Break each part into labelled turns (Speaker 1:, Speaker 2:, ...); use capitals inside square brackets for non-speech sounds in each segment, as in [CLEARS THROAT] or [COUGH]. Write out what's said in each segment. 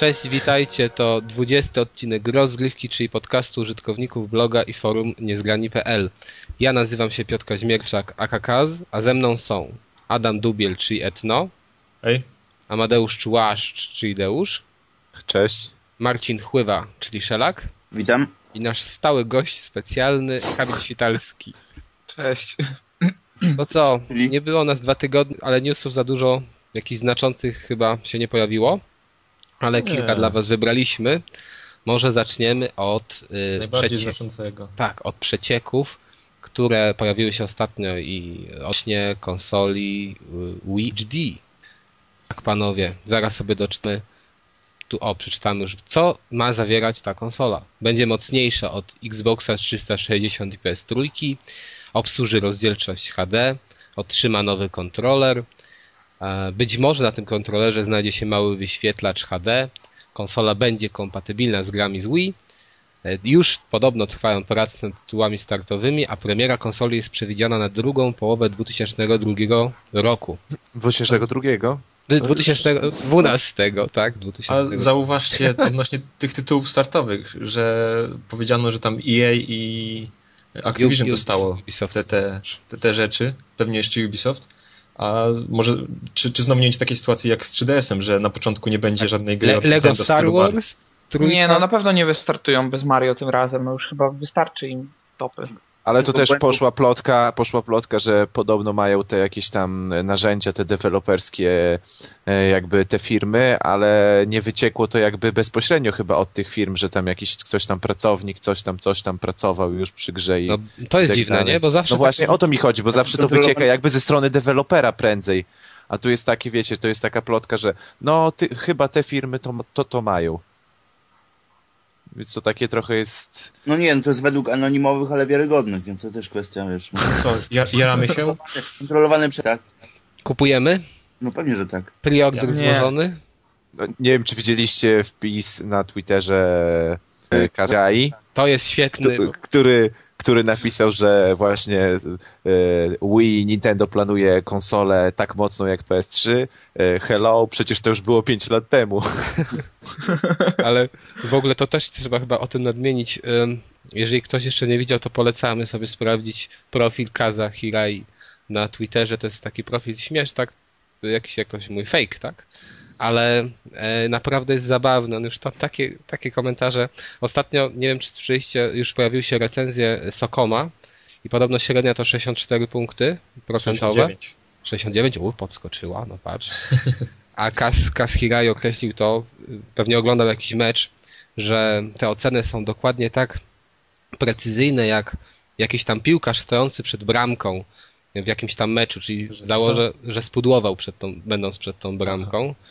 Speaker 1: Cześć, witajcie. To 20 odcinek rozgrywki, czyli podcastu użytkowników bloga i forum niezgrani.pl. Ja nazywam się Piotr Kaźmierczak, akakaz, a ze mną są Adam Dubiel, czyli Etno.
Speaker 2: Hej.
Speaker 1: Amadeusz Człaszcz, czyli Deusz.
Speaker 3: Cześć.
Speaker 1: Marcin Chływa, czyli Szelak.
Speaker 4: Witam.
Speaker 1: I nasz stały gość specjalny, Kamil Świtalski.
Speaker 2: Cześć.
Speaker 1: To co, nie było nas dwa tygodnie, ale newsów za dużo, jakichś znaczących chyba się nie ale nie. kilka dla was wybraliśmy. Może zaczniemy od
Speaker 2: yy, Najbardziej przecie... znaczącego.
Speaker 1: Tak, od przecieków, które pojawiły się ostatnio i ośnie konsoli y, Wii HD. Tak panowie, zaraz sobie doczytamy tu o, przeczytamy już, co ma zawierać ta konsola. Będzie mocniejsza od Xboxa 360 i PS3, obsłuży rozdzielczość HD, otrzyma nowy kontroler. Być może na tym kontrolerze znajdzie się mały wyświetlacz HD. Konsola będzie kompatybilna z grami z Wii. E, już podobno trwają prace nad tytułami startowymi, a premiera konsoli jest przewidziana na drugą połowę 2002 roku.
Speaker 3: 2002?
Speaker 1: 2012, tak?
Speaker 2: 2012. A zauważcie [LAUGHS] odnośnie tych tytułów startowych, że powiedziano, że tam EA i Activision dostało te, te, te, te rzeczy, pewnie jeszcze Ubisoft. A może, czy, czy znowu nie będzie takiej sytuacji jak z 3DS-em, że na początku nie będzie tak. żadnej gry
Speaker 1: Le Lego Star Wars?
Speaker 5: Trójka? Nie, no na pewno nie wystartują bez Mario tym razem, no już chyba wystarczy im stopy.
Speaker 3: Ale tu też poszła plotka, poszła plotka, że podobno mają te jakieś tam narzędzia, te deweloperskie, e, jakby te firmy, ale nie wyciekło to jakby bezpośrednio chyba od tych firm, że tam jakiś ktoś tam pracownik, coś tam, coś tam pracował już przy grze i
Speaker 1: no, To jest tak dziwne, nie? Bo zawsze
Speaker 3: no właśnie tak... o to mi chodzi, bo zawsze to wycieka jakby ze strony dewelopera prędzej. A tu jest taki, wiecie, to jest taka plotka, że no ty, chyba te firmy to, to, to mają. Więc to takie trochę jest...
Speaker 4: No nie, no to jest według anonimowych, ale wiarygodnych, więc to też kwestia, wiesz...
Speaker 2: Co, jaramy się?
Speaker 4: Kontrolowany przetarg.
Speaker 1: Kupujemy?
Speaker 4: No pewnie, że tak.
Speaker 1: Preorder ja, złożony?
Speaker 3: No, nie wiem, czy widzieliście wpis na Twitterze e, Kazai.
Speaker 1: To jest świetny.
Speaker 3: Który, który napisał, że właśnie e, Wii Nintendo planuje konsolę tak mocną jak PS3. E, hello, przecież to już było 5 lat temu. [LAUGHS]
Speaker 1: Ale w ogóle to też trzeba chyba o tym nadmienić. Jeżeli ktoś jeszcze nie widział, to polecamy sobie sprawdzić profil Kaza Hirai na Twitterze. To jest taki profil śmiesz, tak? Jakiś, jak to się mówi, fake, tak? Ale e, naprawdę jest zabawny. On już tam takie, takie komentarze. Ostatnio, nie wiem czy słyszeliście, już pojawiły się recenzje Sokoma i podobno średnia to 64 punkty procentowe. 69. 69, u, podskoczyła, no patrz. A Kas, Kas Hirai określił to, pewnie oglądał jakiś mecz, że te oceny są dokładnie tak precyzyjne, jak jakiś tam piłkarz stojący przed bramką w jakimś tam meczu, czyli zdało, że, że spudłował przed tą, będąc przed tą bramką. Aha.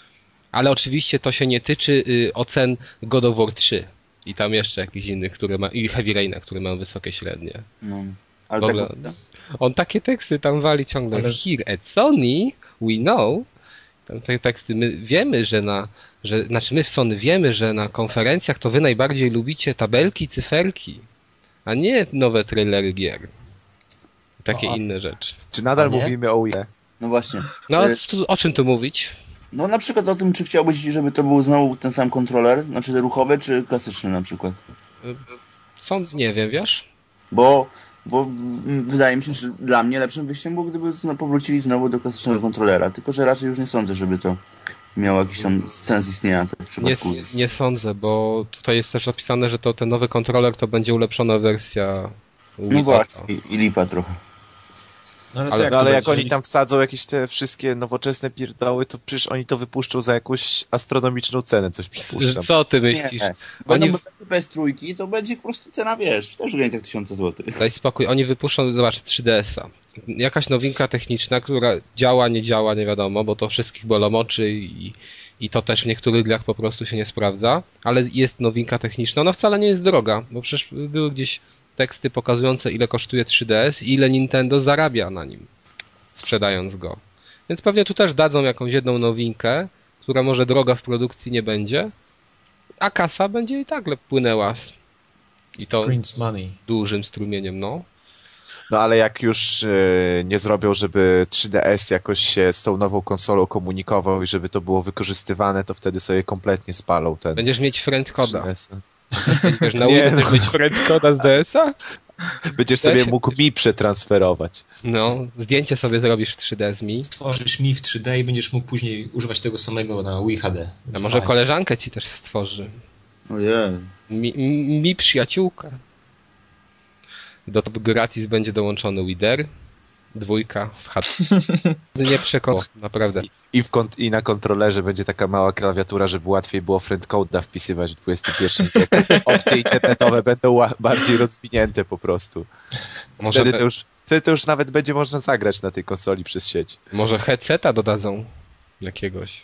Speaker 1: Ale oczywiście to się nie tyczy y, ocen God of War 3 i tam jeszcze jakichś innych, które ma, i Heavy Raina, które mają wysokie średnie. No, ale ogóle, tak, on takie teksty tam wali ciągle. Ale... Here at Sony, we know. Tam te teksty, my wiemy, że na, że, znaczy my w Sony wiemy, że na konferencjach to wy najbardziej lubicie tabelki, cyferki, a nie nowe trailery gier. Takie o, inne rzeczy.
Speaker 3: Czy nadal mówimy o Wii?
Speaker 4: No właśnie.
Speaker 1: No, o czym tu mówić?
Speaker 4: No na przykład o tym, czy chciałbyś, żeby to był znowu ten sam kontroler, znaczy ruchowy, czy klasyczny na przykład?
Speaker 1: Sąd nie wiem, wiesz?
Speaker 4: Bo, bo wydaje mi się, że dla mnie lepszym wyjściem było, gdyby powrócili znowu do klasycznego kontrolera, tylko że raczej już nie sądzę, żeby to miało jakiś tam sens istnienia w przypadku.
Speaker 1: Nie, nie sądzę, bo tutaj jest też opisane, że to ten nowy kontroler to będzie ulepszona wersja
Speaker 4: No właśnie, i lipa trochę.
Speaker 3: No ale, ale, jak, no, ale jak oni tam wsadzą jakieś te wszystkie nowoczesne pierdoły, to przecież oni to wypuszczą za jakąś astronomiczną cenę, coś przypuszczam.
Speaker 1: Co ty myślisz? Nie,
Speaker 4: oni... bez trójki, to będzie po prostu cena, wiesz, też w granicach tysiąca złotych.
Speaker 1: Daj spokój, oni wypuszczą, zobacz, 3DS-a. Jakaś nowinka techniczna, która działa, nie działa, nie wiadomo, bo to wszystkich bolomoczy i, i to też w niektórych grach po prostu się nie sprawdza, ale jest nowinka techniczna, ona wcale nie jest droga, bo przecież były gdzieś teksty pokazujące ile kosztuje 3DS i ile Nintendo zarabia na nim, sprzedając go. Więc pewnie tu też dadzą jakąś jedną nowinkę, która może droga w produkcji nie będzie, a kasa będzie i tak płynęła i to
Speaker 2: money.
Speaker 1: dużym strumieniem, no.
Speaker 3: No ale jak już yy, nie zrobią, żeby 3DS jakoś się z tą nową konsolą komunikował i żeby to było wykorzystywane, to wtedy sobie kompletnie spalą ten.
Speaker 1: Będziesz mieć friend coda. [LAUGHS] Będziesz na nie, no. mieć friend coda z DS-a?
Speaker 3: Będziesz sobie mógł mi przetransferować.
Speaker 1: No, zdjęcie sobie zrobisz w 3D z mi.
Speaker 2: Stworzysz mi w 3D i będziesz mógł później używać tego samego na Wii HD.
Speaker 1: A może koleżankę ci też stworzy.
Speaker 4: Ojej.
Speaker 1: Mi, mi przyjaciółka. Do gratis będzie dołączony Wider. Dwójka w HT. [LAUGHS] Nie przekona, naprawdę.
Speaker 3: I, w kont- I na kontrolerze będzie taka mała klawiatura, żeby łatwiej było friendcode'a wpisywać w XXI wieku. Opcje internetowe będą bardziej rozwinięte po prostu. Może wtedy, to już, wtedy to już nawet będzie można zagrać na tej konsoli przez sieć.
Speaker 1: Może headseta dodadzą jakiegoś.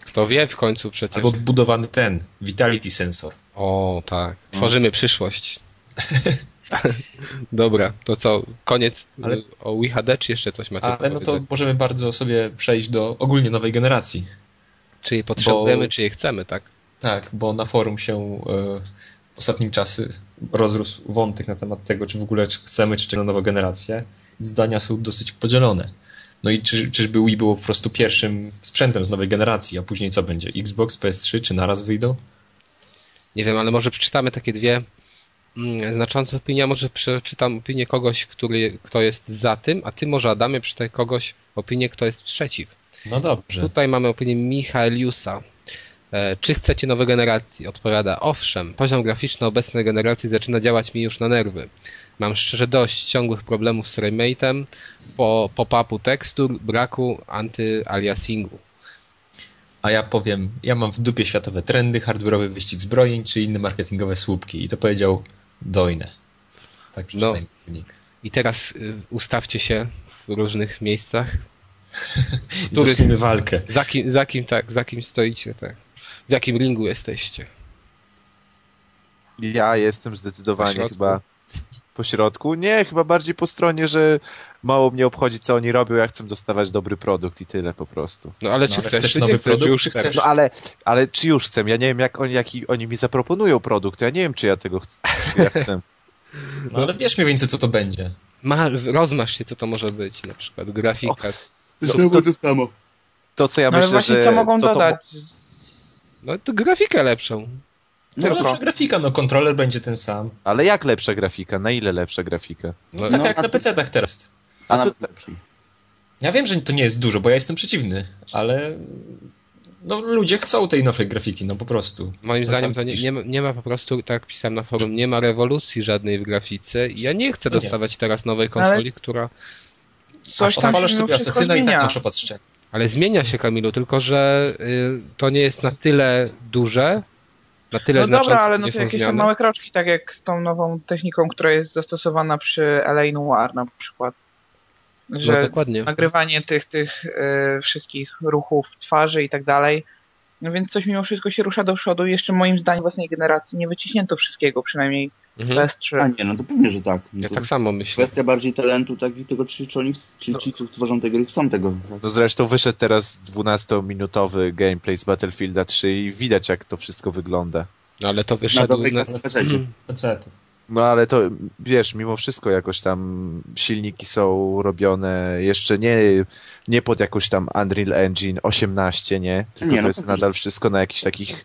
Speaker 1: Kto wie w końcu przecież.
Speaker 2: Albo budowany ten, Vitality Sensor.
Speaker 1: O, tak. Tworzymy przyszłość. [LAUGHS] [LAUGHS] Dobra, to co, koniec ale... o WHD, czy jeszcze coś macie
Speaker 2: Ale no to możemy bardzo sobie przejść do ogólnie nowej generacji.
Speaker 1: Czy jej potrzebujemy, bo... czy jej chcemy, tak?
Speaker 2: Tak, bo na forum się y, w ostatnim czasy rozrósł wątek na temat tego, czy w ogóle chcemy, czy czego nową generację. Zdania są dosyć podzielone. No i czy, czyżby Wii było po prostu pierwszym sprzętem z nowej generacji, a później co będzie? Xbox, PS3, czy naraz wyjdą?
Speaker 1: Nie wiem, ale może przeczytamy takie dwie znacząca opinia, może przeczytam opinię kogoś, który, kto jest za tym, a ty może Adamie przeczytaj kogoś opinię, kto jest przeciw.
Speaker 2: No dobrze.
Speaker 1: Tutaj mamy opinię Michaeliusa. E, czy chcecie nowej generacji? Odpowiada, owszem, poziom graficzny obecnej generacji zaczyna działać mi już na nerwy. Mam szczerze dość ciągłych problemów z remate'em, po pop-upu tekstur, braku anty-aliasingu.
Speaker 2: A ja powiem, ja mam w dupie światowe trendy, hardware'owy wyścig zbrojeń, czy inne marketingowe słupki. I to powiedział dojne. Tak przeczytajmy no. wynik.
Speaker 1: I teraz y, ustawcie się w różnych miejscach. [LAUGHS]
Speaker 2: Zaczniemy walkę.
Speaker 1: Za kim, za kim, tak, za kim stoicie, tak. W jakim ringu jesteście?
Speaker 3: Ja jestem zdecydowanie chyba po środku. Nie, chyba bardziej po stronie, że mało mnie obchodzi, co oni robią, ja chcę dostawać dobry produkt i tyle po prostu.
Speaker 1: No ale
Speaker 3: czy
Speaker 1: no, ale
Speaker 2: chcesz, nowy chcesz, produkt, już czy chcesz?
Speaker 3: No ale, ale czy już chcę? Ja nie wiem, jak oni, jaki oni mi zaproponują produkt, ja nie wiem, czy ja tego chcę, czy ja chcę. [LAUGHS]
Speaker 2: No ale wiesz mniej więcej, co to będzie.
Speaker 1: Ma, rozmasz się, co to może być, na przykład grafika.
Speaker 4: O, to, to, to samo.
Speaker 3: To, co ja no myślę, właśnie, że...
Speaker 5: co mogą co dodać? To...
Speaker 1: No to grafikę lepszą.
Speaker 2: No lepsza grafika, no kontroler będzie ten sam.
Speaker 3: Ale jak lepsza grafika? Na ile lepsza grafika?
Speaker 2: No, no tak jak na PC-tach teraz.
Speaker 4: A.
Speaker 2: Ja wiem, że to nie jest dużo, bo ja jestem przeciwny, ale no, ludzie chcą tej nowej grafiki, no po prostu.
Speaker 1: Moim to zdaniem to nie, nie, ma, nie, ma po prostu, tak jak pisałem na forum, nie ma rewolucji żadnej w grafice i ja nie chcę no dostawać nie. teraz nowej konsoli, ale... która...
Speaker 2: Coś tam odpalasz sobie Asesyna i tak masz opatrzcie.
Speaker 1: Ale zmienia się, Kamilu, tylko że y, to nie jest na tyle duże, na tyle
Speaker 5: no dobra, ale no to jakieś tam małe kroczki, tak jak z tą nową techniką, która jest zastosowana przy LA Noir na przykład.
Speaker 1: No,
Speaker 5: że
Speaker 1: no, dokładnie.
Speaker 5: nagrywanie tych, tych y, wszystkich ruchów twarzy i tak dalej. No więc coś mimo wszystko się rusza do przodu i jeszcze moim zdaniem własnej generacji nie wyciśnięto wszystkiego, przynajmniej mhm. PS3.
Speaker 4: A nie, no to pewnie, że tak. No
Speaker 1: ja tak samo myślę.
Speaker 4: Kwestia bardziej talentu tak i tego, czy, czy, oni, czy no. ci, co tworzą te gry, chcą tego. Tak?
Speaker 3: No zresztą wyszedł teraz 12-minutowy gameplay z Battlefielda 3 i widać, jak to wszystko wygląda.
Speaker 1: No ale to wyszedł na,
Speaker 2: na... [CLEARS THROAT]
Speaker 3: No ale to, wiesz, mimo wszystko jakoś tam silniki są robione jeszcze nie, nie pod jakąś tam Unreal Engine 18, nie? Tylko nie, no, jest nadal wszystko na jakichś takich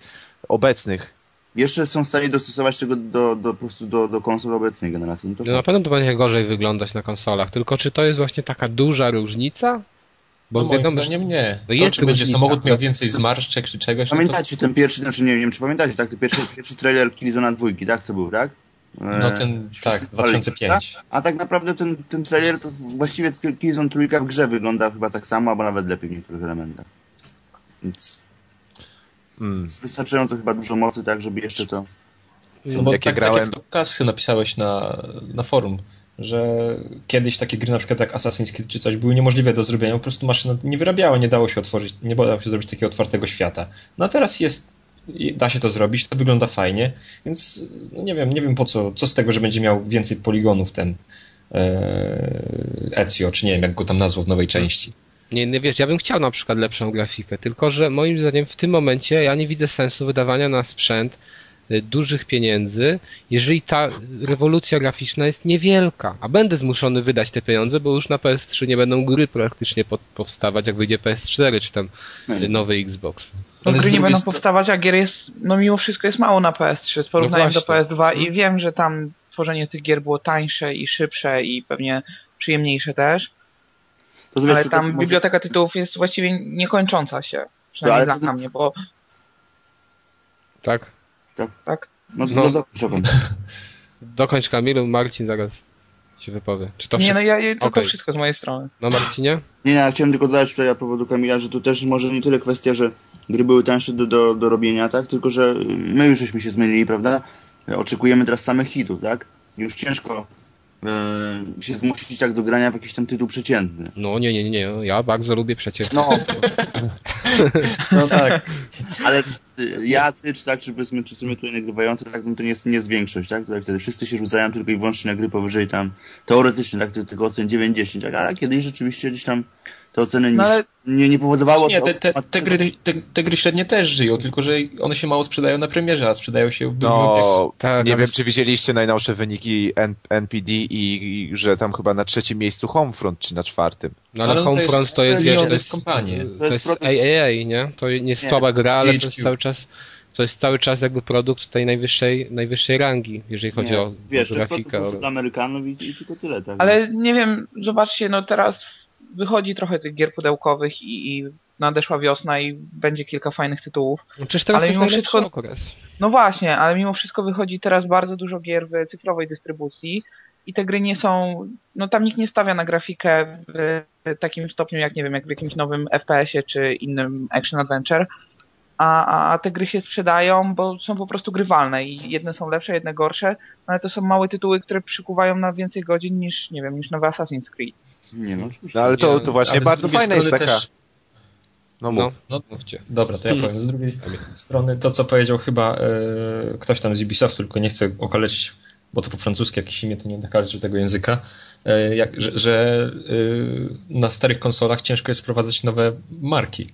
Speaker 3: obecnych.
Speaker 4: Jeszcze są w stanie dostosować tego do, do, po prostu do, do konsol obecnej generacji.
Speaker 1: No, to no na pewno to będzie gorzej wyglądać na konsolach, tylko czy to jest właśnie taka duża różnica?
Speaker 2: Bo no wiadomo, że nie. nie. To, to czy będzie samochód miał więcej zmarszczek czy czegoś?
Speaker 4: Pamiętacie
Speaker 2: to...
Speaker 4: ten pierwszy, znaczy nie wiem, czy pamiętacie, tak? Ten pierwszy, pierwszy trailer Killzona dwójki, tak? Co był, tak?
Speaker 2: No ten, e, tak, 2005.
Speaker 4: A tak naprawdę ten, ten trailer to właściwie Killzone trójka w grze wygląda chyba tak samo, albo nawet lepiej w niektórych elementach. Więc hmm. wystarczająco chyba dużo mocy, tak, żeby jeszcze to...
Speaker 2: No bo jak tak, grałem... tak jak to Kasy napisałeś na, na forum, że kiedyś takie gry na przykład jak Assassin's Creed czy coś były niemożliwe do zrobienia, po prostu maszyna nie wyrabiała, nie dało się otworzyć, nie dało się zrobić takiego otwartego świata. No a teraz jest da się to zrobić, to wygląda fajnie, więc no nie wiem, nie wiem po co, co z tego, że będzie miał więcej poligonów ten e, Ezio, czy nie wiem, jak go tam nazwał w nowej części.
Speaker 1: Nie, nie wiesz, ja bym chciał na przykład lepszą grafikę, tylko że moim zdaniem w tym momencie ja nie widzę sensu wydawania na sprzęt y, dużych pieniędzy, jeżeli ta rewolucja graficzna jest niewielka, a będę zmuszony wydać te pieniądze, bo już na PS3 nie będą gry praktycznie powstawać, jak wyjdzie PS4 czy tam hmm. nowy Xbox.
Speaker 5: No gry nie będą powstawać, a gier jest, no mimo wszystko jest mało na PS3 z porównaniem no do PS2 i hmm. wiem, że tam tworzenie tych gier było tańsze i szybsze i pewnie przyjemniejsze też. To ale tam może... biblioteka tytułów jest właściwie niekończąca się. Przynajmniej dla to... mnie, bo...
Speaker 1: Tak?
Speaker 4: Tak. tak? No, no, no dokończ. [LAUGHS]
Speaker 1: dokończ Kamilu, Marcin zaraz się wypowie. Czy to
Speaker 5: nie, wszystko? no ja, ja okay. wszystko z mojej strony.
Speaker 1: No Marcinie?
Speaker 4: Nie, nie, ja chciałem tylko dodać tutaj a powodu Kamila, że tu też może nie tyle kwestia, że gry były tańsze do, do, do robienia, tak? Tylko, że my już żeśmy się zmienili, prawda? Oczekujemy teraz samych hitów, tak? Już ciężko e, się zmusić tak do grania w jakiś tam tytuł przeciętny.
Speaker 1: No nie, nie, nie, ja bardzo lubię przeciętny.
Speaker 4: No, no tak. [LAUGHS] Ale ja, ty, czy tak, czy powiedzmy, czy my tutaj nagrywający, tak, no to nie jest, nie jest większość, tak? Tutaj wtedy wszyscy się rzucają tylko i wyłącznie na gry powyżej tam, teoretycznie, tak, tylko ocen 9-10, tak? Ale kiedyś rzeczywiście gdzieś tam te oceny no, ale... nie, nie powodowało...
Speaker 2: Nie, te, te, te, gry, te, te, gry średnie też żyją, tylko że one się mało sprzedają na premierze, a sprzedają się w
Speaker 3: No, tak, nie wiem, czy widzieliście najnowsze wyniki N NPD i, i, że tam chyba na trzecim miejscu Homefront, czy na czwartym.
Speaker 1: No ale, ale Homefront to jest, to jest, to jest, kompanie. to jest, to jest AAA, nie? To nie jest nie. słaba gra, ale to jest cały czas to jest cały czas jakby produkt tej najwyższej, najwyższej rangi, jeżeli chodzi nie, o,
Speaker 4: wiesz,
Speaker 1: grafikę.
Speaker 4: Wiesz, to jest Amerykanów i, i, tylko tyle. Tak?
Speaker 5: Ale nie wiem, zobaczcie, no teraz wychodzi trochę tych gier pudełkowych i, i nadeszła wiosna i będzie kilka fajnych tytułów.
Speaker 1: No przecież teraz ale mimo wszystko, okres.
Speaker 5: No właśnie, ale mimo wszystko wychodzi teraz bardzo dużo gier w cyfrowej dystrybucji i te gry nie są, no tam nikt nie stawia na grafikę w takim stopniu jak, nie wiem, jak w jakimś nowym FPS-ie czy innym action adventure, a, a te gry się sprzedają, bo są po prostu grywalne i jedne są lepsze, jedne gorsze, ale to są małe tytuły, które przykuwają na więcej godzin niż, nie wiem, niż nowy Assassin's Creed.
Speaker 3: Nie, no oczywiście. No, ale to, to właśnie bardzo fajne jest taka... Też...
Speaker 2: No, mów. no, no mówcie. Dobra, to ja powiem. Z drugiej strony to, co powiedział chyba e, ktoś tam z Ubisoftu, tylko nie chcę okalecić, bo to po francusku jakieś imię, to nie nakaleczył tego języka, e, jak, że, że e, na starych konsolach ciężko jest wprowadzać nowe marki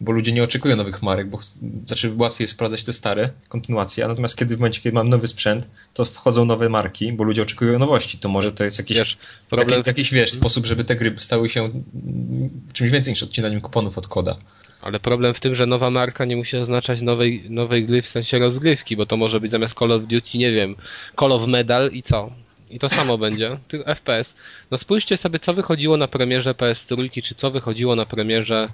Speaker 2: bo ludzie nie oczekują nowych marek, bo znaczy łatwiej jest sprawdzać te stare, kontynuacje, a natomiast kiedy w momencie, kiedy mam nowy sprzęt, to wchodzą nowe marki, bo ludzie oczekują nowości, to może to jest jakiś, wiesz, problem... jakiś, jakiś wiesz, sposób, żeby te gry stały się czymś więcej niż odcinaniem kuponów od koda.
Speaker 1: Ale problem w tym, że nowa marka nie musi oznaczać nowej, nowej gry w sensie rozgrywki, bo to może być zamiast Call of Duty, nie wiem, Call of Medal i co? I to samo będzie, [LAUGHS] tylko FPS. No spójrzcie sobie, co wychodziło na premierze PS3, czy co wychodziło na premierze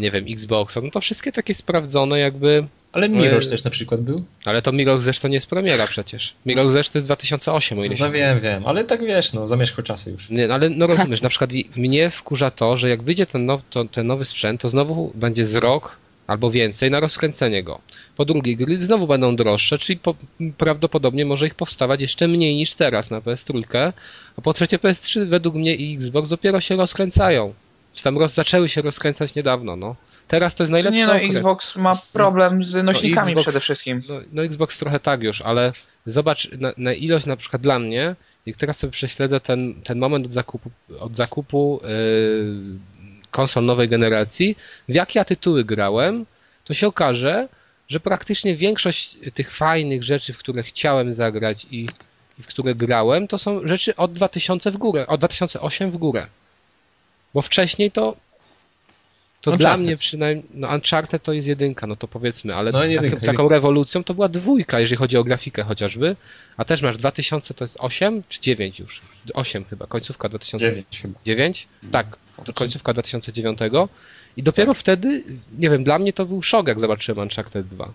Speaker 1: nie wiem, Xboxa, no to wszystkie takie sprawdzone jakby...
Speaker 2: Ale Mirror's też na przykład był?
Speaker 1: Ale to Mirror's to nie jest premiera przecież. Mirror's to jest 2008, o ile
Speaker 2: no, się... No wiem, wiem, ale tak wiesz, no zamierzchły czasy już.
Speaker 1: Nie, no, ale no rozumiesz, na przykład mnie wkurza to, że jak wyjdzie ten, now, to, ten nowy sprzęt, to znowu będzie z rok albo więcej na rozkręcenie go. Po drugie, gry znowu będą droższe, czyli po, prawdopodobnie może ich powstawać jeszcze mniej niż teraz na PS3, a po trzecie PS3 według mnie i Xbox dopiero się rozkręcają. Czy tam roz, zaczęły się rozkręcać niedawno, no. Teraz to jest najlepszy Nie no, okres.
Speaker 5: Xbox ma problem z nośnikami no, Xbox, przede wszystkim.
Speaker 1: No, no, Xbox trochę tak już, ale zobacz na, na, ilość na przykład dla mnie, jak teraz sobie prześledzę ten, ten moment od zakupu, od zakupu yy, konsol nowej generacji, w jakie ja tytuły grałem, to się okaże, że praktycznie większość tych fajnych rzeczy, w które chciałem zagrać i, i w które grałem, to są rzeczy od 2000 w górę, od 2008 w górę. Bo wcześniej to to Uncharted. dla mnie przynajmniej, no Uncharted to jest jedynka, no to powiedzmy, ale no, jedynka, taką rewolucją to była dwójka, jeżeli chodzi o grafikę chociażby, a też masz 2000 to jest 8 czy 9 już? 8 chyba, końcówka 2009 chyba. 9? Tak, to końcówka 2009 i dopiero tak. wtedy, nie wiem, dla mnie to był szok, jak zobaczyłem Uncharted 2.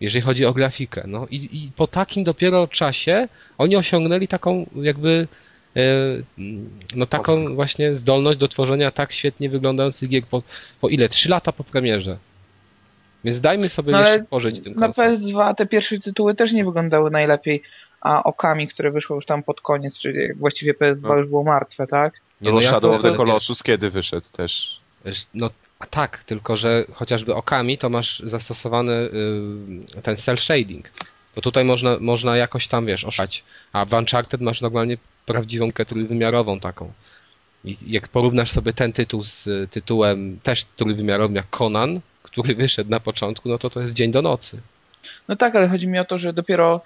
Speaker 1: Jeżeli chodzi o grafikę, no i, i po takim dopiero czasie oni osiągnęli taką jakby no taką właśnie zdolność do tworzenia tak świetnie wyglądających gier po, po ile? Trzy lata po premierze. Więc dajmy sobie no jeszcze pożyć tym
Speaker 5: Na PS2 te pierwsze tytuły też nie wyglądały najlepiej, a okami, które wyszło już tam pod koniec, czyli właściwie PS2 no. już było martwe, tak?
Speaker 3: Nie, no, Shadow of the Colossus kiedy wyszedł też?
Speaker 1: No tak, tylko że chociażby okami to masz zastosowany y, ten cel shading. Bo tutaj można, można jakoś tam, wiesz, oszać. A w Uncharted masz normalnie prawdziwą grę trójwymiarową taką. I jak porównasz sobie ten tytuł z tytułem też trójwymiarowym jak Conan, który wyszedł na początku, no to to jest dzień do nocy.
Speaker 5: No tak, ale chodzi mi o to, że dopiero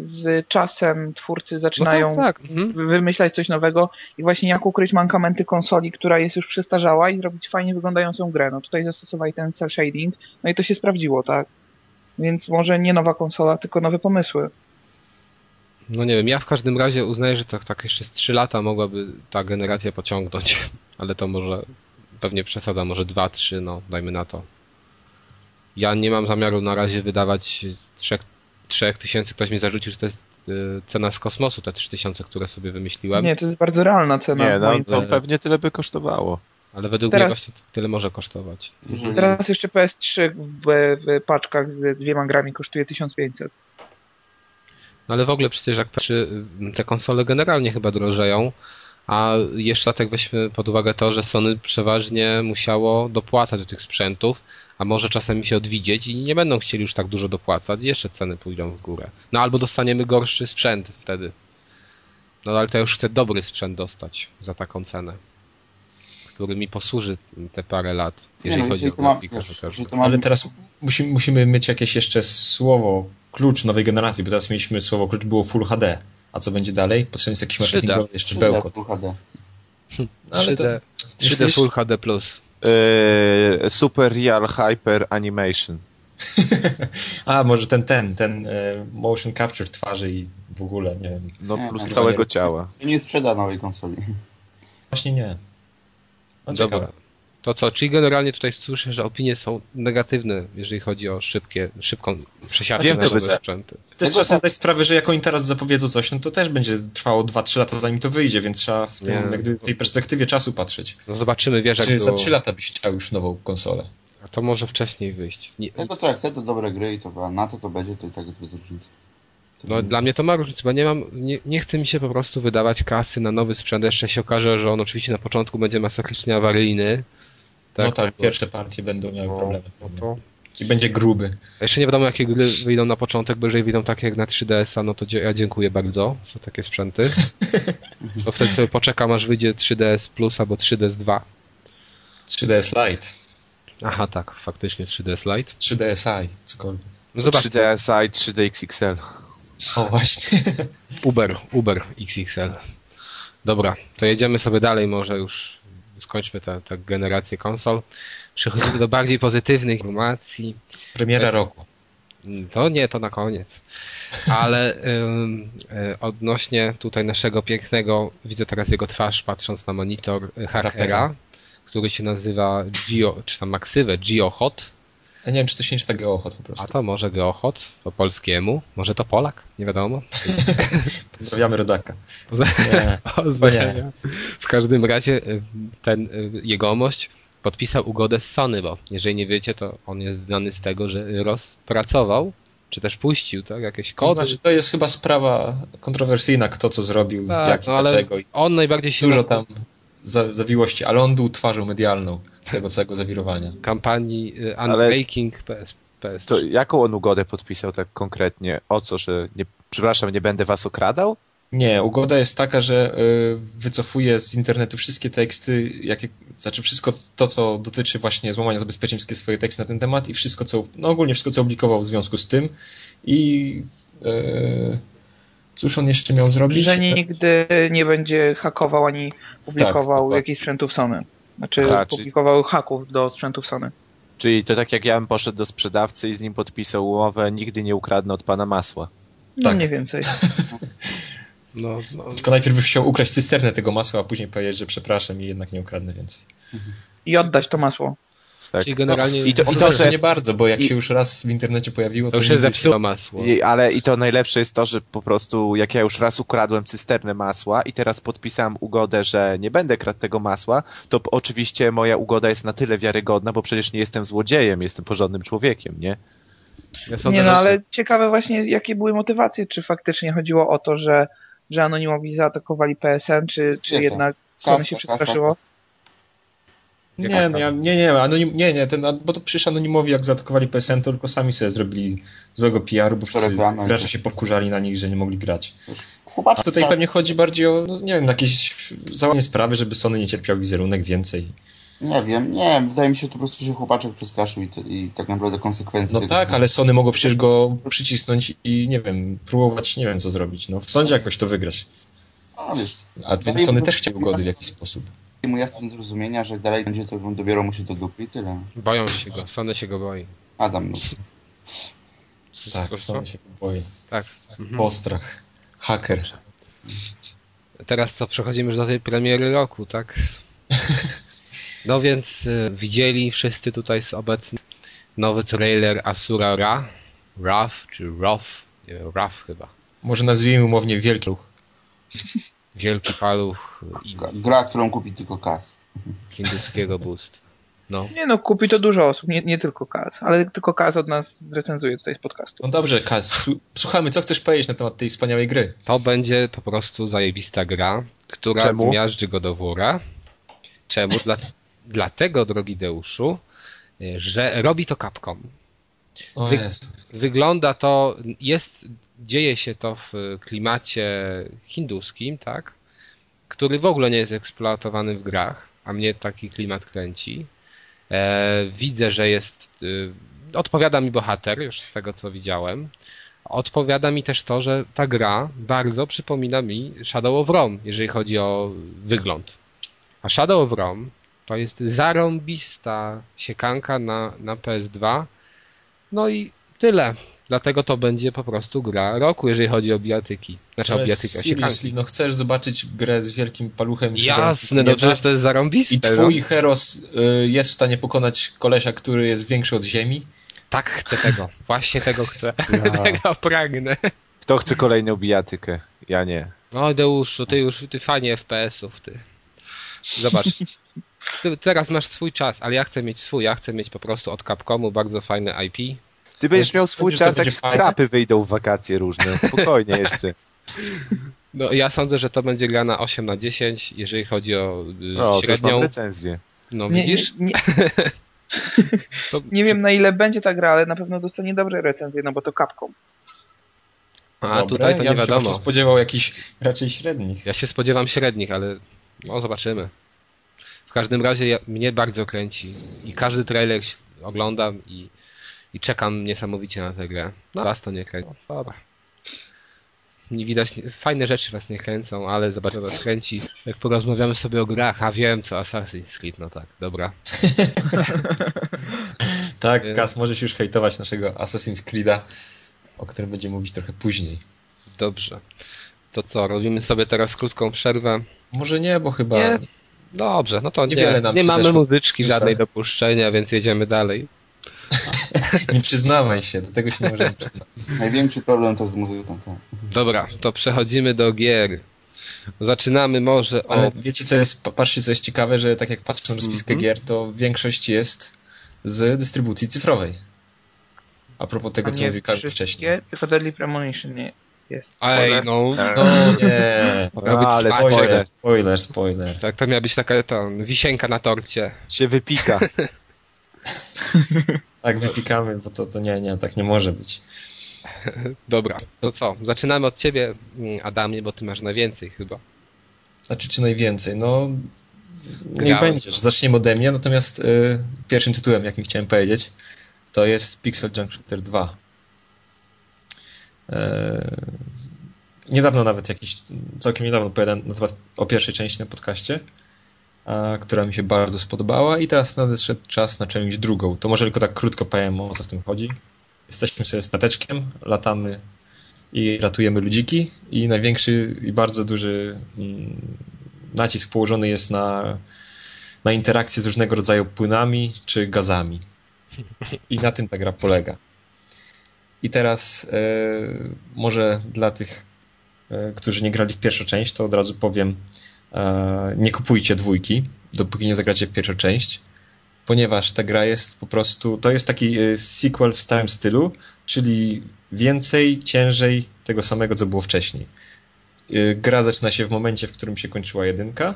Speaker 5: z czasem twórcy zaczynają no tak, tak. Mhm. wymyślać coś nowego i właśnie jak ukryć mankamenty konsoli, która jest już przestarzała i zrobić fajnie wyglądającą grę. No tutaj zastosowali ten cel shading, no i to się sprawdziło, tak? Więc może nie nowa konsola, tylko nowe pomysły.
Speaker 1: No nie wiem, ja w każdym razie uznaję, że tak, tak jeszcze z 3 lata mogłaby ta generacja pociągnąć, [LAUGHS] ale to może pewnie przesada, może 2-3, no dajmy na to. Ja nie mam zamiaru na razie wydawać 3 3000, ktoś mi zarzucił, że to jest y, cena z kosmosu, te 3000, które sobie wymyśliłem.
Speaker 5: Nie, to jest bardzo realna cena.
Speaker 3: Nie, no, to pewnie tyle by kosztowało.
Speaker 1: Ale według Teraz... mnie właśnie tyle może kosztować.
Speaker 5: Teraz jeszcze PS3 w, w paczkach z dwiema grami kosztuje 1500.
Speaker 1: No ale w ogóle przecież jak patrzy, te konsole generalnie chyba drożeją, a jeszcze tak weźmy pod uwagę to, że Sony przeważnie musiało dopłacać do tych sprzętów, a może czasami się odwidzieć i nie będą chcieli już tak dużo dopłacać i jeszcze ceny pójdą w górę. No albo dostaniemy gorszy sprzęt wtedy. No ale to już chcę dobry sprzęt dostać za taką cenę, który mi posłuży te parę lat, jeżeli nie, no, chodzi o grafikę.
Speaker 2: Ale teraz musimy, musimy mieć jakieś jeszcze słowo, klucz nowej generacji, bo teraz mieliśmy słowo klucz było Full HD. A co będzie dalej? Potrzebny jest jakiś marketingowy jeszcze 3D, bełkot. Full HD.
Speaker 1: No, 3D, 3D Full HD+. Plus.
Speaker 3: Yy, super Real Hyper Animation. [LAUGHS]
Speaker 2: A, może ten, ten, ten e, motion capture twarzy i w ogóle, nie wiem.
Speaker 3: No plus no, całego nie, ciała.
Speaker 4: Nie sprzeda nowej konsoli.
Speaker 2: Właśnie nie.
Speaker 1: No, Dobra. To co, czyli generalnie tutaj słyszę, że opinie są negatywne, jeżeli chodzi o szybkie, szybką przesiadkę Wiem, na nowe sprzęty.
Speaker 2: Też trzeba sobie zdać sprawę, że jak oni teraz zapowiedzą coś, no to też będzie trwało 2-3 lata zanim to wyjdzie, więc trzeba w, tym, jak w tej perspektywie czasu patrzeć.
Speaker 1: No zobaczymy, wiesz,
Speaker 2: Czy za 3 lata byś chciał już nową konsolę?
Speaker 1: A to może wcześniej wyjść.
Speaker 4: Nie... Tego co, jak chcę, to dobre gry i to a na co to będzie, to i tak jest bez różnicy.
Speaker 1: No, dla mnie to ma różnicę, bo nie mam, nie, nie chce mi się po prostu wydawać kasy na nowy sprzęt. Jeszcze się okaże, że on oczywiście na początku będzie masakrycznie awaryjny,
Speaker 2: tak, no tak, pierwsze partie będą miały no, problemy. No to... I będzie gruby.
Speaker 1: Jeszcze nie wiadomo, jakie gry wyjdą na początek, bo jeżeli wyjdą takie jak na 3DS-a, no to ja dziękuję bardzo za takie sprzęty. [LAUGHS] to wtedy sobie poczekam, aż wyjdzie 3DS Plus albo 3DS 2.
Speaker 2: 3DS Lite.
Speaker 1: Aha, tak, faktycznie 3DS Lite.
Speaker 2: 3DSi, cokolwiek.
Speaker 3: No zobacz, 3DSi, 3DXXL.
Speaker 2: O, właśnie.
Speaker 1: Uber, Uber XXL. Dobra, to jedziemy sobie dalej może już skończmy tę generację konsol. Przechodzimy do bardziej pozytywnych informacji.
Speaker 2: Premiera roku.
Speaker 1: To nie, to na koniec. Ale y, odnośnie tutaj naszego pięknego, widzę teraz jego twarz patrząc na monitor y, Harpera, który się nazywa Geo, czy tam maksywę GeoHot
Speaker 2: ja nie wiem, czy to się nie czyta Geohot po prostu.
Speaker 1: A to może Geohot po polskiemu? Może to Polak? Nie wiadomo. [LAUGHS]
Speaker 2: Pozdrawiamy rodaka. [LAUGHS]
Speaker 1: Pozdrawiam. W każdym razie y, ten y, jegomość podpisał ugodę z Sony, bo jeżeli nie wiecie, to on jest znany z tego, że rozpracował czy też puścił, tak? Jakieś kody. To znaczy,
Speaker 2: to jest chyba sprawa kontrowersyjna, kto co zrobił, tak, jak i no, dlaczego.
Speaker 1: On najbardziej się...
Speaker 2: Dużo tam zawiłości, ale on był twarzą medialną tego całego zawirowania.
Speaker 1: Kampanii y, Unbreaking PS, PS.
Speaker 3: To jaką on ugodę podpisał tak konkretnie? O co, że nie, przepraszam, nie będę was okradał?
Speaker 2: Nie, ugoda jest taka, że y, wycofuje z internetu wszystkie teksty, jakie, znaczy wszystko to, co dotyczy właśnie złamania zabezpieczeń, wszystkie swoje teksty na ten temat i wszystko, co, no ogólnie wszystko, co opublikował w związku z tym i yy, cóż on jeszcze miał zrobić?
Speaker 5: Że nigdy nie będzie hakował ani publikował tak, jakichś sprzętów Sony. Znaczy Aha, publikował czyli... haków do sprzętów Sony.
Speaker 3: Czyli to tak jak ja bym poszedł do sprzedawcy i z nim podpisał umowę, nigdy nie ukradnę od pana masła.
Speaker 5: No tak. mniej więcej. [LAUGHS]
Speaker 2: No, no. Tylko najpierw chciał ukraść cysternę tego masła, a później powiedzieć, że przepraszam i jednak nie ukradnę więcej.
Speaker 5: I oddać to masło.
Speaker 1: Tak. Czyli generalnie... No,
Speaker 2: I to, i to że... nie bardzo, bo jak i... się już raz w internecie pojawiło,
Speaker 1: to, to się zepsuło masło.
Speaker 3: I, ale i to najlepsze jest to, że po prostu jak ja już raz ukradłem cysternę masła i teraz podpisałem ugodę, że nie będę kradł tego masła, to oczywiście moja ugoda jest na tyle wiarygodna, bo przecież nie jestem złodziejem, jestem porządnym człowiekiem, nie?
Speaker 5: Ja nie no, ale ciekawe właśnie, jakie były motywacje, czy faktycznie chodziło o to, że, że anonimowi zaatakowali PSN, czy, czy jednak Sony się przestraszyło?
Speaker 2: Nie, no ja, nie, nie, anonim, nie, nie, ten, bo to przecież anonimowi jak zaatakowali PSN, to tylko sami sobie zrobili złego PR-u, bo wszyscy gracze się powkurzali na nich, że nie mogli grać. A tutaj pewnie chodzi bardziej o, no, nie wiem, jakieś załatwienie sprawy, żeby Sony nie cierpiał wizerunek więcej.
Speaker 4: Nie wiem, nie, wydaje mi się, że to po prostu się chłopaczek przestraszył i, i tak naprawdę konsekwencje...
Speaker 2: No tak, ale Sony mogło przecież go przycisnąć i nie wiem, próbować, nie wiem co zrobić, no w sądzie jakoś to wygrać. A, wiesz, A więc Sony też chciał gody w jakiś sposób.
Speaker 4: Mu jasne zrozumienia, że jak dalej będzie, to dobiorą mu się do dupy i tyle.
Speaker 1: Boją się go, Sony się go boi.
Speaker 4: Adam, no.
Speaker 2: Tak, Sony się go boi.
Speaker 1: Tak.
Speaker 2: Postrach. Haker.
Speaker 1: Teraz co, przechodzimy już do tej premiery roku, tak? No więc y, widzieli wszyscy tutaj z obecnych nowy trailer Asura Ra, Raf czy Rof, nie wiem, Raf chyba.
Speaker 2: Może nazwijmy umownie Wielki Paluch.
Speaker 1: Wielki Paluch.
Speaker 4: I... Gra, którą kupi tylko Kas.
Speaker 1: Hinduskiego boost. No.
Speaker 5: Nie no, kupi to dużo osób, nie, nie tylko Kaz, ale tylko Kaz od nas zrecenzuje tutaj z podcastu.
Speaker 2: No dobrze, Kaz, słuchamy, co chcesz powiedzieć na temat tej wspaniałej gry?
Speaker 1: To będzie po prostu zajebista gra, która Czemu? zmiażdży go do wóra. Czemu? Dla, [LAUGHS] dlatego, drogi Deuszu, że robi to Capcom.
Speaker 2: Wy,
Speaker 1: wygląda to, jest, dzieje się to w klimacie hinduskim, tak? Który w ogóle nie jest eksploatowany w grach, a mnie taki klimat kręci. E, widzę, że jest. E, odpowiada mi bohater, już z tego co widziałem. Odpowiada mi też to, że ta gra bardzo przypomina mi Shadow of Rome, jeżeli chodzi o wygląd. A Shadow of Rome to jest zarąbista siekanka na, na PS2. No i tyle. Dlatego to będzie po prostu gra roku, jeżeli chodzi o bijatyki. Znaczy Ale o bijatyki,
Speaker 2: seriously, no chcesz zobaczyć grę z wielkim paluchem?
Speaker 1: Jasne, no przecież to jest zarąbiste.
Speaker 2: I twój no. Heros y, jest w stanie pokonać kolesia, który jest większy od ziemi?
Speaker 1: Tak, chcę tego. Właśnie tego chcę. [LAUGHS] No. [LAUGHS] tego pragnę.
Speaker 3: Kto chce kolejną bijatykę? Ja nie.
Speaker 1: No Deuszu, ty już, ty fanie FPS-ów, ty. Zobacz. [LAUGHS] Ty teraz masz swój czas, ale ja chcę mieć swój. Ja chcę mieć po prostu od Capcomu bardzo fajne IP
Speaker 3: ty będziesz miał swój czas, jak skrapy wyjdą w wakacje różne. Spokojnie [LAUGHS] jeszcze.
Speaker 1: No ja sądzę, że to będzie gra na 8 na 10, jeżeli chodzi o y, no, średnią.
Speaker 3: Recenzję.
Speaker 1: No nie, widzisz? Nie, nie, [LAUGHS]
Speaker 5: to... nie, wiem na ile będzie ta gra, ale na pewno dostanie dobre recenzje, no bo to kapką.
Speaker 1: A Dobre, tutaj to ja nie wiadomo.
Speaker 2: Ja się spodziewał jakichś raczej średnich.
Speaker 1: Ja się spodziewam średnich, ale no zobaczymy. W każdym razie ja, mnie bardzo kręci i każdy trailer oglądam i i czekam niesamowicie na tę grę. No was to nie kręci. No, dobra. Nie widać, fajne rzeczy was nie kręcą, ale zobaczę was kręci. Jak porozmawiamy sobie o grach, a wiem co Assassin's Creed, no tak, dobra. [LAUGHS]
Speaker 2: tak, y- Kas, możesz już hejtować naszego Assassin's Creed'a, o którym będziemy mówić trochę później.
Speaker 1: Dobrze. To co, robimy sobie teraz krótką przerwę?
Speaker 2: Może nie, bo chyba... Nie?
Speaker 1: Dobrze, no to nie, nie mamy muzyczki żadnej do puszczenia, więc jedziemy dalej. [LAUGHS]
Speaker 2: nie przyznawaj się, do tego się nie możemy przyznać.
Speaker 4: Największy problem to z muzyką. Tak.
Speaker 1: Dobra, to przechodzimy do gier. Zaczynamy może
Speaker 2: Ale wiecie co jest, patrzcie co jest ciekawe, że tak jak patrzę na rozpiskę mm -hmm. gier, to większość jest z dystrybucji cyfrowej. A propos tego, A co mówił Karol wcześniej.
Speaker 5: tylko Deadly Premonition nie jest.
Speaker 1: Ej, no.
Speaker 2: No nie. [LAUGHS]
Speaker 3: A, ale spoiler.
Speaker 2: Spoiler, spoiler.
Speaker 1: Tak, to miała być taka to, wisienka na torcie.
Speaker 3: Się wypika. [LAUGHS]
Speaker 2: tak, wypikamy, bo to, to nie, nie, tak nie może być. [LAUGHS]
Speaker 1: Dobra, to co? Zaczynamy od ciebie, Adamie, bo ty masz najwięcej chyba.
Speaker 2: Znaczy, czy najwięcej? No, nie będziesz. Zaczniemy ode mnie, natomiast y, pierwszym tytułem, jakim chciałem powiedzieć, to jest Pixel Junk Shooter 2. Y, niedawno nawet jakiś, całkiem niedawno opowiadałem o pierwszej części na podcaście która mi się bardzo spodobała i teraz nadeszedł czas na część drugą. To może tylko tak krótko powiem o co w tym chodzi. Jesteśmy sobie stateczkiem, latamy i ratujemy ludziki i największy i bardzo duży mm, nacisk położony jest na, na interakcję z różnego rodzaju płynami czy gazami. I na tym ta gra polega. I teraz e, może dla tych, e, którzy nie grali w pierwszą część, to od razu powiem, E, nie kupujcie dwójki, dopóki nie zagracie w pierwszą część, ponieważ ta gra jest po prostu, to jest taki sequel w starym stylu, czyli więcej, ciężej tego samego, co było wcześniej. Gra zaczyna się w momencie, w którym się kończyła jedynka.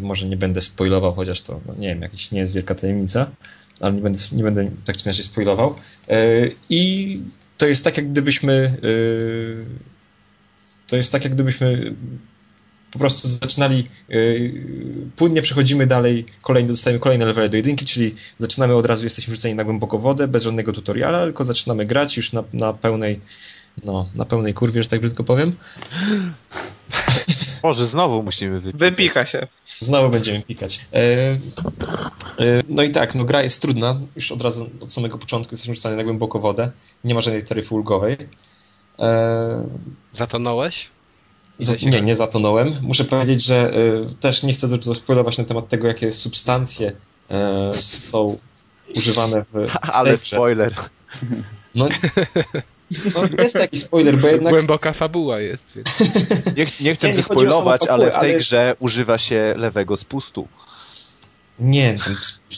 Speaker 2: Może nie będę spoilował, chociaż to, no nie wiem, jakiś nie jest wielka tajemnica, ale nie będę, nie będę tak czy inaczej spoilował. I to jest tak, jak gdybyśmy to jest tak, jak gdybyśmy po prostu zaczynali, yy, płynnie przechodzimy dalej, kolejny, dostajemy kolejne levele do jedynki, czyli zaczynamy od razu, jesteśmy rzuceni na głęboko wodę, bez żadnego tutoriala, tylko zaczynamy grać już na, na pełnej, no, na pełnej kurwie, że tak brzydko powiem.
Speaker 3: Może znowu musimy wypikać.
Speaker 5: Wypika się.
Speaker 2: Znowu będziemy pikać. E, e, no i tak, no gra jest trudna. Już od razu, od samego początku jesteśmy rzucani na głęboko wodę. Nie ma żadnej taryfy ulgowej. E,
Speaker 1: Zatonąłeś?
Speaker 2: za, nie, nie zatonąłem. Muszę powiedzieć, że też nie chcę spoilować na temat tego, jakie substancje są używane w... [LAUGHS]
Speaker 3: Ale spoiler.
Speaker 2: No, [LAUGHS] no, jest taki spoiler, bo jednak...
Speaker 1: Głęboka fabuła jest. Więc... [LAUGHS]
Speaker 3: Nie, nie chcę nie, nie spoilować, fabułę, ale w tej ale... grze używa się lewego spustu.
Speaker 2: Nie,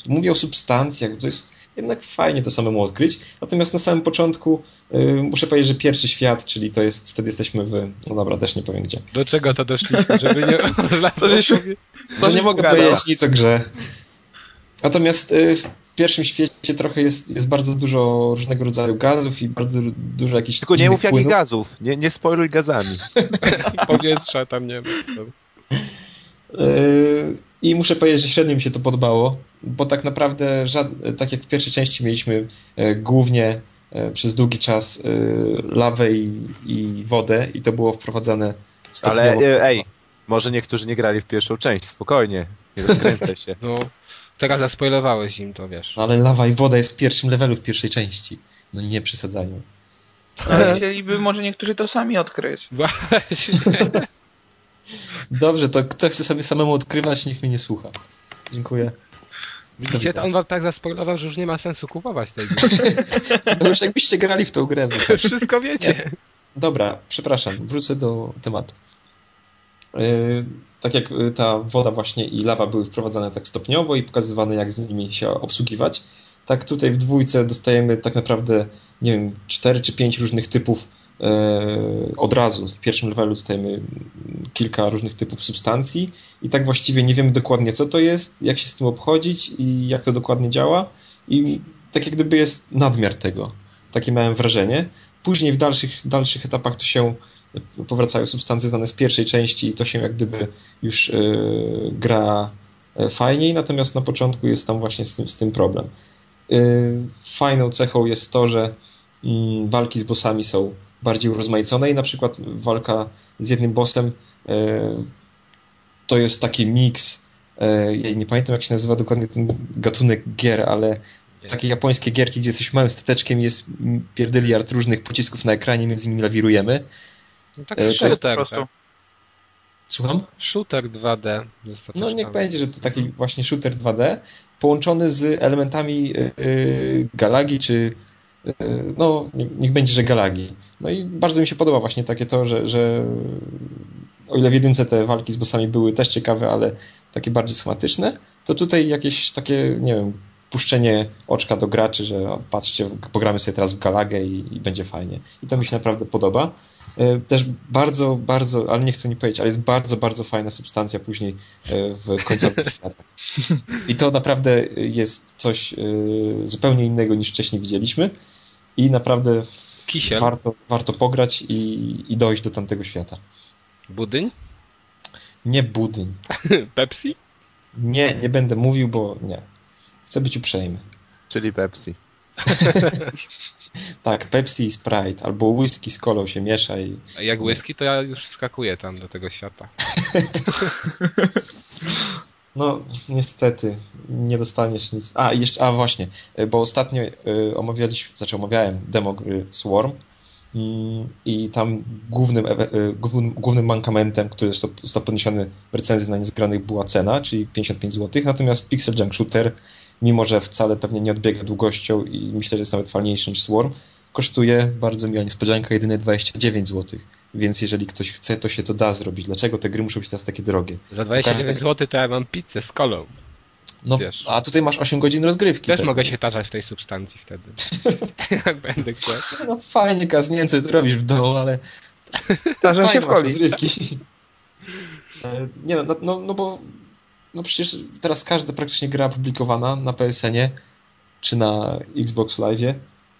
Speaker 2: mówię o substancjach, to jest jednak fajnie to samemu odkryć. Natomiast na samym początku yy, muszę powiedzieć, że pierwszy świat, czyli to jest, wtedy jesteśmy w, no dobra, też nie powiem gdzie.
Speaker 1: Do czego to doszliśmy, żeby nie... [LAUGHS]
Speaker 2: to, że, [LAUGHS] że nie mogę powiedzieć nic o grze. Natomiast yy, pierwszym świecie trochę jest, jest bardzo dużo różnego rodzaju gazów i bardzo dużo jakichś
Speaker 3: Tylko nie mów jakich gazów, nie, nie spoiluj gazami. [LAUGHS]
Speaker 1: Powietrza tam nie ma.
Speaker 2: Yy, I muszę powiedzieć, że średnio mi się to podobało, bo tak naprawdę, tak jak w pierwszej części mieliśmy e, głównie e, przez długi czas e, lawę i, i wodę i to było wprowadzane stopniowo.
Speaker 3: Ale ej, może niektórzy nie grali w pierwszą część, spokojnie, nie rozkręcaj się.
Speaker 1: No, Teraz zaspoilowałeś im to, wiesz.
Speaker 2: No ale lawa i woda jest w pierwszym levelu w pierwszej części. No nie przesadzają.
Speaker 5: Ale chcieliby może niektórzy to sami odkryć. [LAUGHS]
Speaker 1: Właśnie.
Speaker 2: Dobrze, to kto chce sobie samemu odkrywać, niech mnie nie słucha. Dziękuję.
Speaker 1: Widzicie, to on wam tak zaspoilował, że już nie ma sensu kupować tej
Speaker 2: gry. [LAUGHS] No już jakbyście grali w tą grę.
Speaker 1: No. [LAUGHS] Wszystko wiecie. Nie.
Speaker 2: Dobra, przepraszam, wrócę do tematu. Yy, tak jak y, ta woda właśnie i lawa były wprowadzane tak stopniowo i pokazywane, jak z nimi się obsługiwać, tak tutaj w dwójce dostajemy tak naprawdę, nie wiem, cztery czy pięć różnych typów e, od razu. W pierwszym levelu dostajemy kilka różnych typów substancji i tak właściwie nie wiemy dokładnie, co to jest, jak się z tym obchodzić i jak to dokładnie działa i tak jak gdyby jest nadmiar tego. Takie miałem wrażenie. Później w dalszych, dalszych etapach to się powracają substancje znane z pierwszej części i to się jak gdyby już e, gra e, fajniej, natomiast na początku jest tam właśnie z tym, z tym problem. E, fajną cechą jest to, że mm, walki z bossami są bardziej urozmaicone i na przykład walka z jednym bossem to jest taki miks ja nie pamiętam jak się nazywa dokładnie ten gatunek gier, ale takie japońskie gierki, gdzie jesteś małym stateczkiem jest pierdyliard różnych pocisków na ekranie, między nimi lawirujemy
Speaker 1: no tak e, shooter,
Speaker 2: tak. Słucham?
Speaker 1: Shooter 2D.
Speaker 2: No niech będzie, że to taki właśnie shooter 2D połączony z elementami yy, Galagi, czy yy, no niech będzie, że Galagi. No i bardzo mi się podoba właśnie takie to, że, że o ile w jedynce te walki z bossami były też ciekawe, ale takie bardziej schematyczne, to tutaj jakieś takie, nie wiem, puszczenie oczka do graczy, że patrzcie, pogramy sobie teraz w Galagę i, i będzie fajnie. I to mi się naprawdę podoba. E, też bardzo, bardzo, ale nie chcę mi powiedzieć, ale jest bardzo, bardzo fajna substancja później e, w końcowych [LAUGHS] światach. I to naprawdę jest coś e, zupełnie innego niż wcześniej widzieliśmy i naprawdę warto, warto pograć i, i dojść do tamtego świata.
Speaker 1: Budyń?
Speaker 2: Nie budyń. [LAUGHS]
Speaker 1: Pepsi?
Speaker 2: Nie, nie będę mówił, bo nie. Chcę być uprzejmy.
Speaker 3: Czyli Pepsi. [LAUGHS]
Speaker 2: tak, Pepsi i Sprite, albo whisky z kolą się miesza i...
Speaker 1: A jak whisky, to ja już wskakuję tam do tego świata. [LAUGHS]
Speaker 2: no, niestety, nie dostaniesz nic. A, jeszcze, a właśnie, bo ostatnio y, omawialiśmy, znaczy omawiałem demo gry Swarm mm, i tam głównym, y, głównym, głównym mankamentem, który został podniesiony w recenzji na niezgranych była cena, czyli 55 zł, natomiast Pixel Junk Shooter mimo że wcale pewnie nie odbiega długością i myślę, że jest nawet fajniejszy niż Swarm, kosztuje bardzo miła niespodzianka jedynie 29 zł. Więc jeżeli ktoś chce, to się to da zrobić. Dlaczego te gry muszą być teraz takie drogie?
Speaker 1: Za 29 Każdy... zł to ja mam pizzę z kolą.
Speaker 2: No, Wiesz. a tutaj masz 8 godzin rozgrywki.
Speaker 1: Też mogę się tarzać w tej substancji wtedy. [LAUGHS] Jak będę chciał.
Speaker 2: No fajnie, Kaz, nie wiem co ty robisz w domu, ale...
Speaker 5: Tarzę się w coli.
Speaker 2: Rozgrywki. E, nie no, no, no bo no przecież teraz każda praktycznie gra publikowana na PSN-ie czy na Xbox Live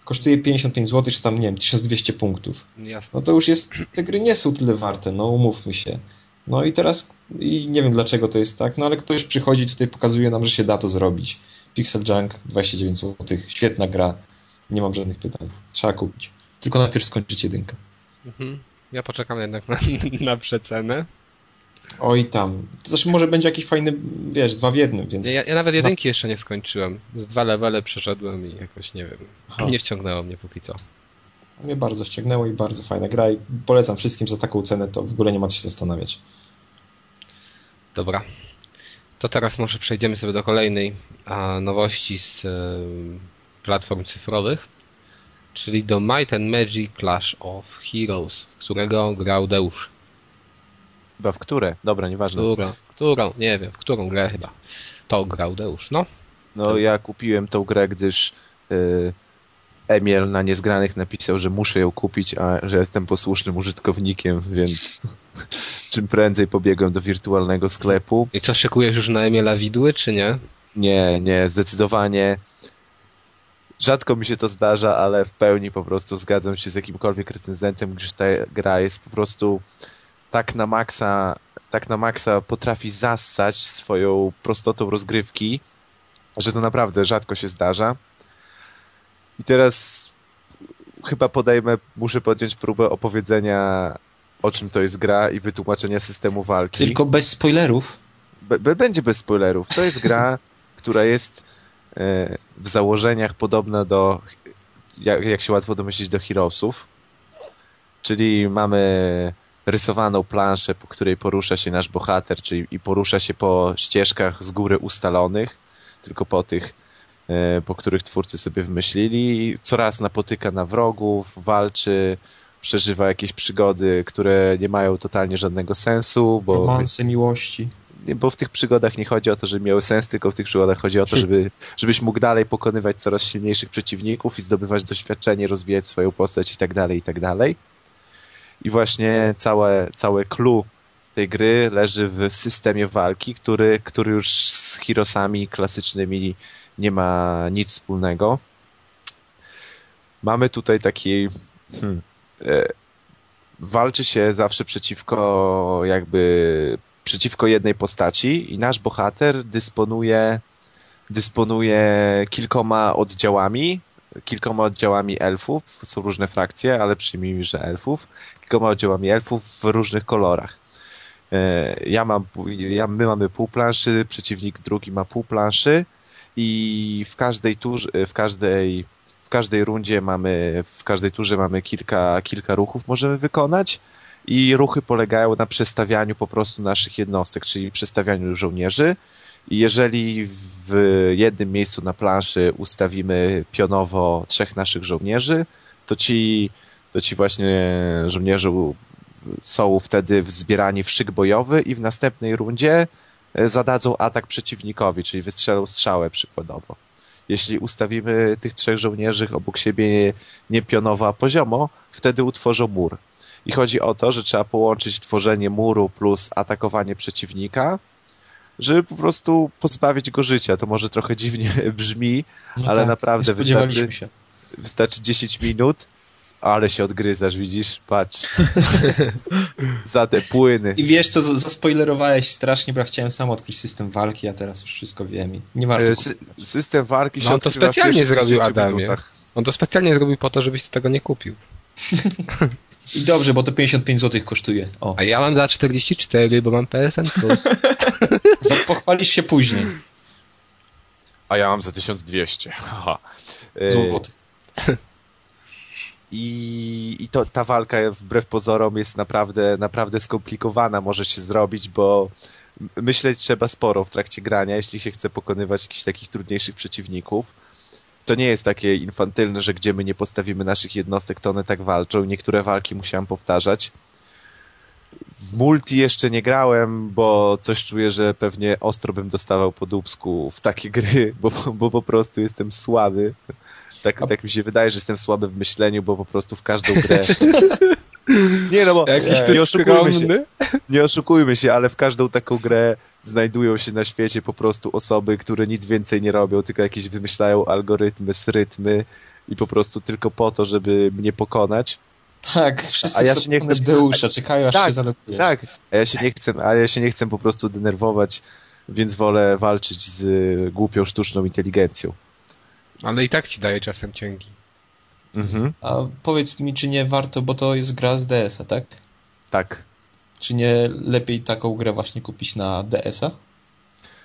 Speaker 2: kosztuje 55 zł, czy tam, nie wiem, 1200 punktów.
Speaker 1: Jasne.
Speaker 2: No to już jest, te gry nie są tyle warte, no umówmy się. No i teraz, i nie wiem dlaczego to jest tak, no ale ktoś przychodzi tutaj, pokazuje nam, że się da to zrobić. Pixel Junk, 29 zł, świetna gra, nie mam żadnych pytań, trzeba kupić. Tylko najpierw skończyć jedynkę.
Speaker 1: Mhm. Ja poczekam jednak na, na przecenę.
Speaker 2: Oj tam. To znaczy może będzie jakiś fajny, wiesz, dwa w jednym, więc...
Speaker 1: Ja, ja nawet jedynki jeszcze nie skończyłem. Z dwa levele przeszedłem i jakoś, nie wiem, Aha. nie wciągnęło mnie póki co.
Speaker 2: Mnie bardzo ściągnęło i bardzo fajna gra i polecam wszystkim za taką cenę, to w ogóle nie ma co się zastanawiać.
Speaker 1: Dobra. To teraz może przejdziemy sobie do kolejnej nowości z platform cyfrowych, czyli do Might and Magic Clash of Heroes, w którego grał Deusz.
Speaker 3: Chyba w które? Dobra, nieważne.
Speaker 1: Którą, którą, nie wiem, w którą grę chyba. To grał Deusz, no.
Speaker 3: No ja kupiłem tą grę, gdyż yy, Emil na niezgranych napisał, że muszę ją kupić, a że jestem posłusznym użytkownikiem, więc [LAUGHS] czym prędzej pobiegłem do wirtualnego sklepu.
Speaker 1: I co, szykujesz już na Emiela widły, czy nie?
Speaker 3: Nie, nie, zdecydowanie. Rzadko mi się to zdarza, ale w pełni po prostu zgadzam się z jakimkolwiek recenzentem, gdyż ta gra jest po prostu tak na maksa, tak na maksa potrafi zassać swoją prostotą rozgrywki, że to naprawdę rzadko się zdarza. I teraz chyba podejmę, muszę podjąć próbę opowiedzenia o czym to jest gra i wytłumaczenia systemu walki.
Speaker 2: Tylko bez spoilerów?
Speaker 3: Be, będzie bez spoilerów. To jest gra, [LAUGHS] która jest e, w założeniach podobna do, jak, jak się łatwo domyślić, do Heroesów. Czyli mamy rysowaną planszę, po której porusza się nasz bohater, czyli i porusza się po ścieżkach z góry ustalonych, tylko po tych, e, po których twórcy sobie wymyślili. Coraz napotyka na wrogów, walczy, przeżywa jakieś przygody, które nie mają totalnie żadnego sensu. Bo,
Speaker 2: Romanse miłości.
Speaker 3: Bo w tych przygodach nie chodzi o to, żeby miały sens, tylko w tych przygodach chodzi o to, żeby, żebyś mógł dalej pokonywać coraz silniejszych przeciwników i zdobywać doświadczenie, rozwijać swoją postać i tak dalej, i tak dalej. I właśnie całe, całe clue tej gry leży w systemie walki, który, który już z Hirosami klasycznymi nie ma nic wspólnego. Mamy tutaj taki hmm, e, walczy się zawsze przeciwko jakby przeciwko jednej postaci i nasz bohater dysponuje dysponuje kilkoma oddziałami, kilkoma oddziałami elfów, są różne frakcje, ale przyjmijmy, że elfów, kilkoma oddziałami elfów w różnych kolorach. E, ja mam, ja, my mamy pół planszy, przeciwnik drugi ma pół planszy i w każdej turze, w każdej w każdej rundzie mamy, w każdej turze mamy kilka, kilka ruchów możemy wykonać i ruchy polegają na przestawianiu po prostu naszych jednostek, czyli przestawianiu żołnierzy i jeżeli w jednym miejscu na planszy ustawimy pionowo trzech naszych żołnierzy, to ci, to ci właśnie żołnierze są wtedy zbierani w szyk bojowy i w następnej rundzie e, zadadzą atak przeciwnikowi, czyli wystrzelą strzałę przykładowo. Jeśli ustawimy tych trzech żołnierzy obok siebie nie pionowo, a poziomo, wtedy utworzą mur. I chodzi o to, że trzeba połączyć tworzenie muru plus atakowanie przeciwnika, żeby po prostu pozbawić go życia. To może trochę dziwnie [LAUGHS] brzmi, no ale tak, naprawdę wystarczy, się. wystarczy 10 minut, ale się odgryzasz, widzisz? Patrz. [LAUGHS] Za te płyny.
Speaker 2: I wiesz co, zaspoilerowałeś strasznie, bo ja chciałem sam odkryć system walki, a teraz już wszystko wiem. Nie warto. E,
Speaker 3: sy system walki
Speaker 1: się no, on to specjalnie zrobił, Adamie. Minutach. On to specjalnie zrobił po to, żebyś tego nie kupił. [LAUGHS]
Speaker 2: I dobrze, bo to 55 zł kosztuje.
Speaker 1: O. A ja mam za 44, bo mam PSN+. [LAUGHS]
Speaker 2: No, pochwalisz się później.
Speaker 3: A ja mam za 1200. Aha.
Speaker 2: Złotych.
Speaker 3: I, i to, ta walka wbrew pozorom jest naprawdę, naprawdę skomplikowana, może się zrobić, bo myśleć trzeba sporo w trakcie grania, jeśli się chce pokonywać jakichś takich trudniejszych przeciwników to nie jest takie infantylne, że gdzie my nie postawimy naszych jednostek, to one tak walczą. Niektóre walki musiałem powtarzać. W multi jeszcze nie grałem, bo coś czuję, że pewnie ostro bym dostawał po dubsku w takie gry, [LAUGHS] bo, bo po prostu jestem słaby. Tak, tak mi się wydaje, że jestem słaby w myśleniu, bo po prostu w każdą [LAUGHS] grę Nie no bo [LAUGHS] Jakiś nie, nie oszukujmy się. Nie oszukujmy się, ale w każdą taką grę znajdują się na świecie po prostu osoby, które nic więcej nie robią, tylko jakieś wymyślają algorytmy, rytmy i po prostu tylko po to, żeby mnie pokonać.
Speaker 2: Tak, wszyscy a ja się nie chcę Deusza, czekają aż
Speaker 3: tak,
Speaker 2: się zalogujesz.
Speaker 3: Tak, a ja się nie chcę, a ja się nie chcę po prostu denerwować, więc wolę walczyć z głupią sztuczną inteligencją.
Speaker 1: Ale i tak ci daje czasem cięgi.
Speaker 2: Mhm. A powiedz mi, czy nie warto, bo to jest gra z DS-a, tak?
Speaker 3: Tak.
Speaker 2: Czy nie lepiej taką grę właśnie kupić na DS-a?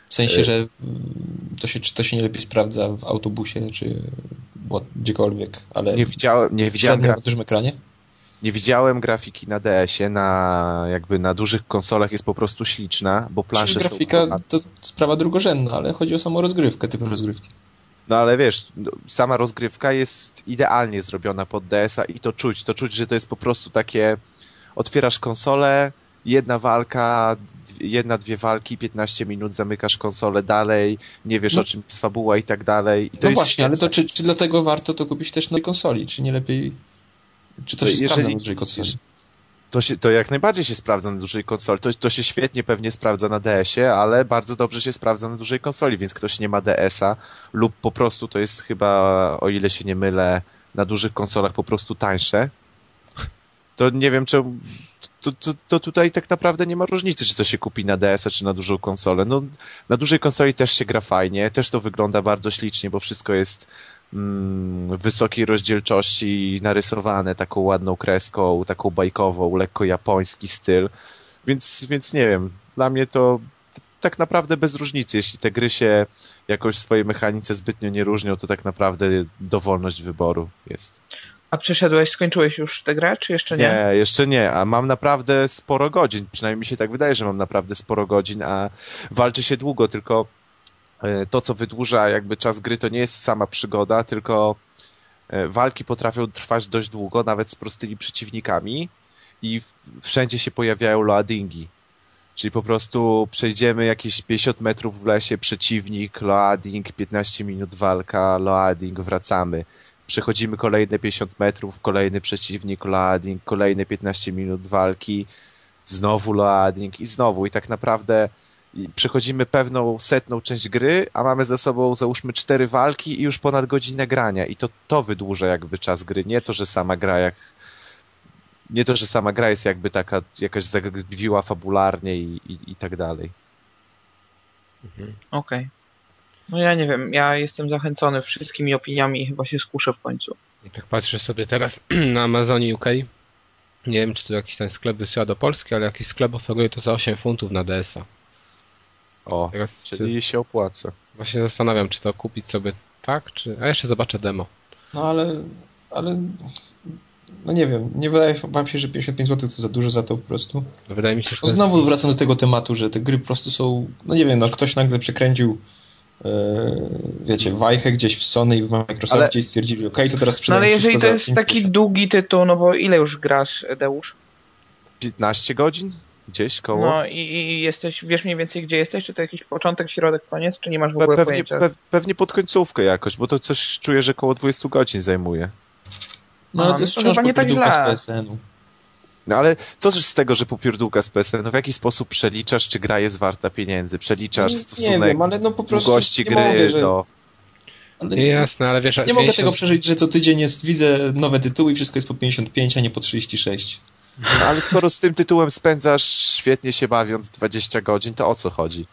Speaker 2: W sensie, e- że to się, czy to się nie lepiej sprawdza w autobusie, czy gdziekolwiek, ale
Speaker 3: nie widziałem, nie widziałem
Speaker 2: na dużym ekranie?
Speaker 3: Nie widziałem grafiki na DS-ie, na jakby na dużych konsolach jest po prostu śliczna, bo plansze
Speaker 2: grafika są... to sprawa drugorzędna, ale chodzi o samą rozgrywkę, typu rozgrywki.
Speaker 3: No ale wiesz, no, sama rozgrywka jest idealnie zrobiona pod DS-a i to czuć, to czuć, że to jest po prostu takie otwierasz konsolę, jedna walka, jedna, dwie walki, 15 minut, zamykasz konsolę dalej, nie wiesz no. o czym jest fabuła i tak dalej. I
Speaker 2: no właśnie, ale to czy, czy dlatego warto to kupić też na konsoli? Czy nie lepiej... Czy to się jeżeli, sprawdza na dużej konsoli?
Speaker 3: To, się, to jak najbardziej się sprawdza na dużej konsoli. To, to się świetnie pewnie sprawdza na DS-ie, ale bardzo dobrze się sprawdza na dużej konsoli, więc ktoś nie ma DS-a lub po prostu to jest chyba, o ile się nie mylę, na dużych konsolach po prostu tańsze, to nie wiem, czy to, to, to, tutaj tak naprawdę nie ma różnicy, czy to się kupi na DS-a, czy na dużą konsolę. No, na dużej konsoli też się gra fajnie, też to wygląda bardzo ślicznie, bo wszystko jest wysokiej rozdzielczości narysowane taką ładną kreską, taką bajkową, lekko japoński styl. Więc, więc nie wiem, dla mnie to tak naprawdę bez różnicy. Jeśli te gry się jakoś w swojej mechanice zbytnio nie różnią, to tak naprawdę dowolność wyboru jest.
Speaker 5: A przeszedłeś, skończyłeś już tę grę, czy jeszcze nie?
Speaker 3: Nie, jeszcze nie, a mam naprawdę sporo godzin, przynajmniej mi się tak wydaje, że mam naprawdę sporo godzin, a walczy się długo, tylko to, co wydłuża jakby czas gry, to nie jest sama przygoda, tylko e, walki potrafią trwać dość długo, nawet z prostymi przeciwnikami i wszędzie się pojawiają loadingi. Czyli po prostu przejdziemy jakieś 50 metrów w lesie, przeciwnik, loading, 15 minut walka, loading, wracamy przechodzimy kolejne 50 metrów, kolejny przeciwnik, loading, kolejne 15 minut walki, znowu loading i znowu. I tak naprawdę przechodzimy pewną setną część gry, a mamy ze sobą załóżmy cztery walki i już ponad godzinę grania. I to, to wydłuża jakby czas gry. Nie to, że sama gra jak nie to, że sama gra jest jakby taka jakaś zagadliwa fabularnie i, i, i tak dalej.
Speaker 5: Mhm. Okej. Okay. No ja nie wiem, ja jestem zachęcony wszystkimi opiniami i chyba się skuszę w końcu.
Speaker 1: I tak patrzę sobie teraz [CLEARS THROAT] na Amazonie UK. Nie wiem, czy to jakiś ten sklep wysyła do Polski, ale jakiś sklep oferuje to za 8 funtów na DS-a.
Speaker 3: O, teraz czyli się opłaca.
Speaker 1: Właśnie zastanawiam, czy to kupić sobie tak, czy... A jeszcze zobaczę demo.
Speaker 2: No ale... ale... No nie wiem, nie wydaje wam się, że 55 zł to za dużo za to po prostu.
Speaker 1: Wydaje mi się, że...
Speaker 2: No znowu wracam do tego tematu, że te gry po prostu są... No nie wiem, no ktoś nagle przekręcił E, wiecie, wajchę gdzieś w Sony i w Microsoftie ale... i stwierdzili, ok, to teraz sprzedajemy
Speaker 5: No ale jeżeli to jest taki długi tytuł, no bo ile już grasz, Deusz?
Speaker 3: 15 godzin? Gdzieś koło?
Speaker 5: No i, i, jesteś, wiesz mniej więcej gdzie jesteś? Czy to jakiś początek, środek, koniec? Czy nie masz w ogóle
Speaker 3: pewnie,
Speaker 5: pojęcia?
Speaker 3: Pe pewnie pod końcówkę jakoś, bo to coś czuję, że koło 20 godzin zajmuje.
Speaker 2: No, ale to jest wciąż nie tak źle. z PSN-u.
Speaker 3: No ale co z tego, że popierdółka z PSN? No w jaki sposób przeliczasz, czy gra jest warta pieniędzy? Przeliczasz nie, stosunek nie wiem, ale no po prostu długości gry mogę, że... do...
Speaker 1: Ale nie, jasne, ale wiesz...
Speaker 2: Nie 50... mogę tego przeżyć, że co tydzień jest, widzę nowe tytuły i wszystko jest po 55, a nie po 36.
Speaker 3: No, ale skoro z tym tytułem spędzasz świetnie się bawiąc 20 godzin, to o co chodzi?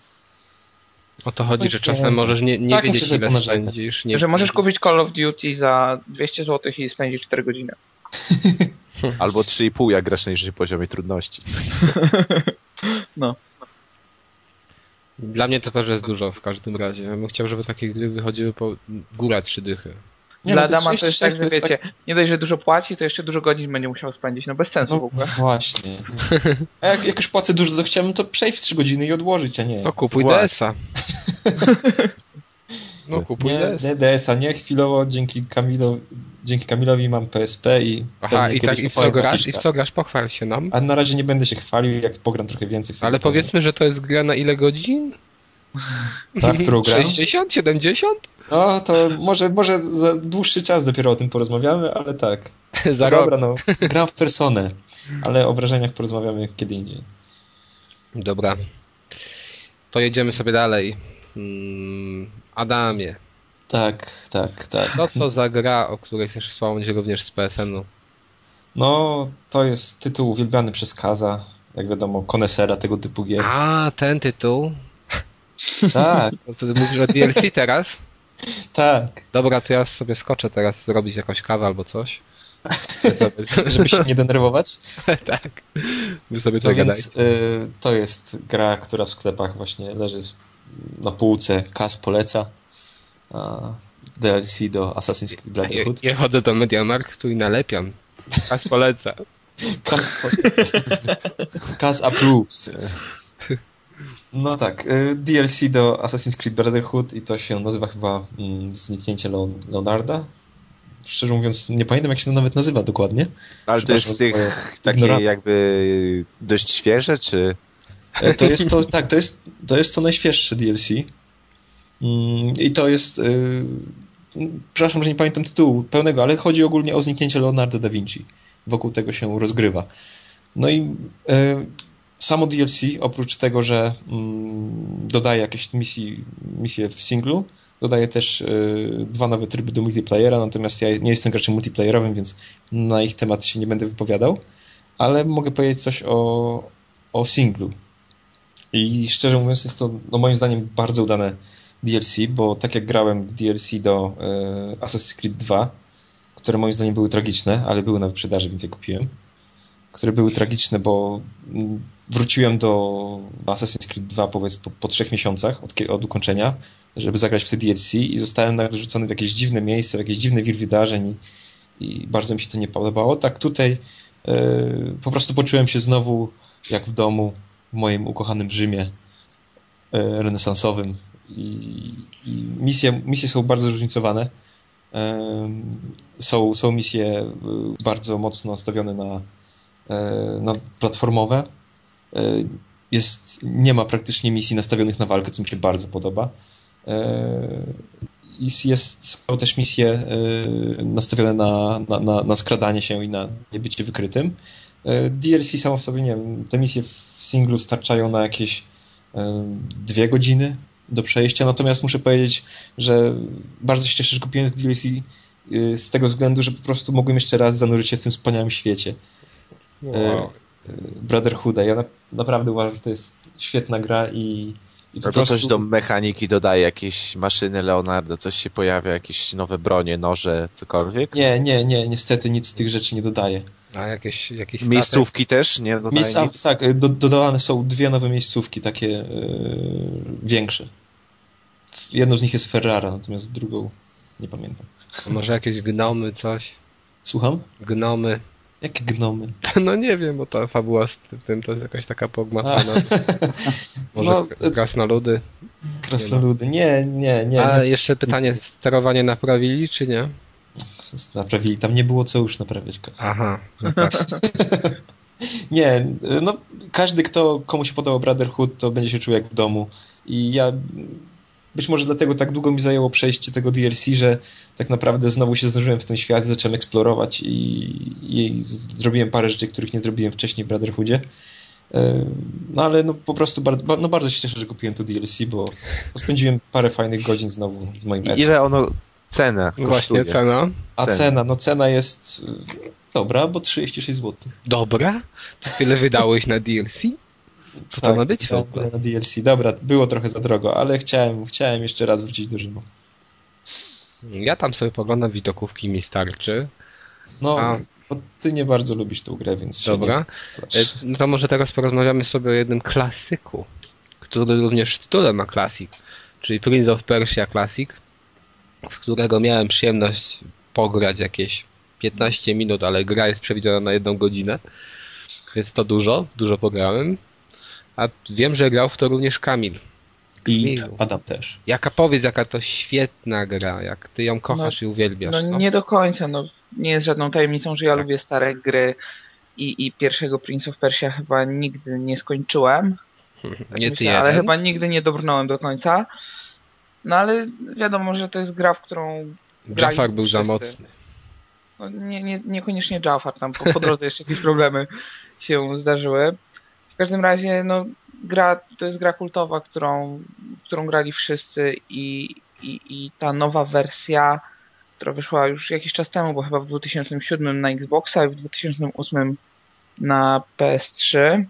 Speaker 1: O to chodzi, że czasem możesz nie, nie tak, wiedzieć ile spędzisz. Nie,
Speaker 5: że możesz kupić Call of Duty za 200 zł i spędzić 4 godziny. [LAUGHS]
Speaker 3: Albo 3,5 jak grasz na niższym poziomie trudności. [LAUGHS]
Speaker 5: No.
Speaker 1: Dla mnie to też jest dużo w każdym razie. Ja bym chciał, żeby takie gry wychodziły po góra trzy dychy.
Speaker 5: Nie, Dla no Adama to jest tak, że wiecie, tak... nie dość, że dużo płaci, to jeszcze dużo godzin będzie musiał spędzić. No bez sensu no, w ogóle.
Speaker 2: Właśnie. [LAUGHS] A jak, jak już płacę dużo, to chciałbym to przejść w 3 godziny i odłożyć, a nie.
Speaker 1: To kupuj DS-a. [LAUGHS]
Speaker 2: No kupuj nie, DS. Nie DS-a, nie chwilowo dzięki Kamilowi, dzięki Kamilowi mam PSP i...
Speaker 1: Aha, i tak i w co grasz? I w co grasz? Pochwal się nam.
Speaker 2: A na razie nie będę się chwalił, jak pogram trochę więcej.
Speaker 1: Ale powiedzmy, że to jest gra na ile godzin?
Speaker 2: Tak, [LAUGHS] którą gram?
Speaker 1: 60? 70?
Speaker 2: No, to może, może za dłuższy czas dopiero o tym porozmawiamy, ale tak. [LAUGHS]
Speaker 1: za
Speaker 2: no, Dobra, no. Gram w personę, ale o wrażeniach porozmawiamy kiedy indziej.
Speaker 1: Dobra. To jedziemy sobie dalej. Hmm, Adamie.
Speaker 2: Tak, tak, tak.
Speaker 1: Co to za gra, o której chcesz wspomnieć również z PSN-u?
Speaker 2: No, to jest tytuł uwielbiany przez Kaza, jak wiadomo, konesera tego typu gier.
Speaker 1: A, ten tytuł?
Speaker 2: Tak. [LAUGHS]
Speaker 1: To mówisz o DLC teraz? [LAUGHS]
Speaker 2: Tak.
Speaker 1: Dobra, to ja sobie skoczę teraz zrobić jakąś kawę albo coś.
Speaker 2: Żeby [LAUGHS] się nie denerwować?
Speaker 1: tak. Wy sobie
Speaker 2: to no więc y, to jest gra, która w sklepach właśnie leży na półce. Kas poleca. A DLC do Assassin's Creed Brotherhood.
Speaker 1: Ja, ja chodzę do Mediamarktu i nalepiam. Kas poleca.
Speaker 2: Kas poleca. Kas approves. No tak, y, DLC do Assassin's Creed Brotherhood i to się nazywa chyba mm, Zniknięcie Leonarda. Szczerze mówiąc, nie pamiętam jak się to nawet nazywa dokładnie.
Speaker 3: Ale to jest z tych takie jakby dość świeże, czy...
Speaker 2: E, to jest to, tak, to jest, to jest to najświeższe DLC. Mm, I to jest... Yy, przepraszam, że nie pamiętam tytułu pełnego, ale chodzi ogólnie o zniknięcie Leonardo da Vinci. Wokół tego się rozgrywa. No i yy, samo DLC, oprócz tego, że mm, dodaje jakieś misji, misje w singlu, dodaje też y, dwa nowe tryby do multiplayera, natomiast ja nie jestem graczem multiplayerowym, więc na ich temat się nie będę wypowiadał, ale mogę powiedzieć coś o, o singlu. I szczerze mówiąc jest to no moim zdaniem bardzo udane DLC, bo tak jak grałem w DLC do y, Assassin's Creed 2, które moim zdaniem były tragiczne, ale były na wyprzedaży, więc je kupiłem, które były tragiczne, bo wróciłem do Assassin's Creed 2 powiedz po, po trzech miesiącach od, od ukończenia, żeby zagrać w te i zostałem nagle rzucony w jakieś dziwne miejsce, w jakieś dziwne wir wydarzeń i, i bardzo mi się to nie podobało. Tak tutaj yy, po prostu poczułem się znowu jak w domu w moim ukochanym Rzymie yy, renesansowym i, i misje, misje są bardzo zróżnicowane. Yy, są, są misje bardzo mocno nastawione na, na platformowe, jest, nie ma praktycznie misji nastawionych na walkę, co mi się bardzo podoba. Jest, są też misje nastawione na, na, na, na skradanie się i na niebycie wykrytym. DLC samo w sobie, nie wiem, te misje w singlu starczają na jakieś dwie godziny do przejścia, natomiast muszę powiedzieć, że bardzo się cieszę, że kupiłem DLC z tego względu, że po prostu mogłem jeszcze raz zanurzyć się w tym wspaniałym świecie. Wow. Brotherhooda. Ja na, naprawdę uważam, że to jest świetna gra i,
Speaker 3: i no to prostu... coś do mechaniki dodaje, jakieś maszyny Leonardo, coś się pojawia, jakieś nowe bronie, noże, cokolwiek?
Speaker 2: Nie, nie, nie, niestety nic z tych rzeczy nie dodaje.
Speaker 1: A jakieś, jakieś
Speaker 3: Miejscówki też nie dodaje Miejsca, nic?
Speaker 2: Tak, do, dodawane są dwie nowe miejscówki, takie yy, większe. Jedną z nich jest Ferrara, natomiast drugą nie pamiętam.
Speaker 1: A może jakieś gnomy, coś?
Speaker 2: Słucham?
Speaker 1: Gnomy.
Speaker 2: Jakie gnomy? [LAUGHS]
Speaker 1: No nie wiem, bo ta fabuła z tym to jest jakaś taka pogmatwana. [LAUGHS] Może no, krasnoludy?
Speaker 2: Krasnoludy, nie, nie, nie.
Speaker 1: A jeszcze pytanie, sterowanie naprawili, czy nie?
Speaker 2: Naprawili, tam nie było co już naprawiać.
Speaker 1: Aha, no tak. [LAUGHS]
Speaker 2: nie, no każdy, kto komu się podobał Brotherhood, to będzie się czuł jak w domu. I ja być może dlatego tak długo mi zajęło przejście tego DLC, że tak naprawdę znowu się zdążyłem w ten świat, zacząłem eksplorować i, i zrobiłem parę rzeczy, których nie zrobiłem wcześniej w Brotherhoodzie. No ale no po prostu bardzo, no bardzo się cieszę, że kupiłem to DLC, bo spędziłem parę fajnych godzin znowu w moim
Speaker 3: I Ile ono cena kosztuje?
Speaker 1: Właśnie cena.
Speaker 2: A cena. cena, no cena jest e, dobra, bo 36 zł.
Speaker 1: Dobra? To tyle wydałeś na DLC? Co tak, to ma być w ogóle?
Speaker 2: Na DLC. Dobra, było trochę za drogo, ale chciałem, chciałem jeszcze raz wrócić do Rzymu.
Speaker 1: Ja tam sobie poglądam widokówki mi starczy.
Speaker 2: No, A... ty nie bardzo lubisz tę grę, więc
Speaker 1: Dobra. E, no to może teraz porozmawiamy sobie o jednym klasyku, który również w tytule ma klasik, czyli Prince of Persia Classic, w którego miałem przyjemność pograć jakieś 15 minut, ale gra jest przewidziana na jedną godzinę, więc to dużo, dużo pograłem. A wiem, że grał w to również Kamil.
Speaker 2: I Adam też.
Speaker 1: Jaka powiedz, jaka to świetna gra, jak ty ją kochasz no, i uwielbiasz.
Speaker 5: No, no, nie do końca, no nie jest żadną tajemnicą, że ja tak. lubię stare gry i, i pierwszego Prince of Persia chyba nigdy nie skończyłem.
Speaker 1: Tak nie myślę,
Speaker 5: ty ale chyba nigdy nie dobrnąłem do końca. No ale wiadomo, że to jest gra, w którą
Speaker 1: Jafar był wszyscy. za mocny.
Speaker 5: No, nie, nie, niekoniecznie Jafar, tam po, po drodze jeszcze jakieś problemy się zdarzyły. W każdym razie, no, gra, to jest gra kultowa, którą, w którą grali wszyscy i, i, i ta nowa wersja która wyszła już jakiś czas temu, bo chyba w 2007 na Xboxa i w 2008 na PS3,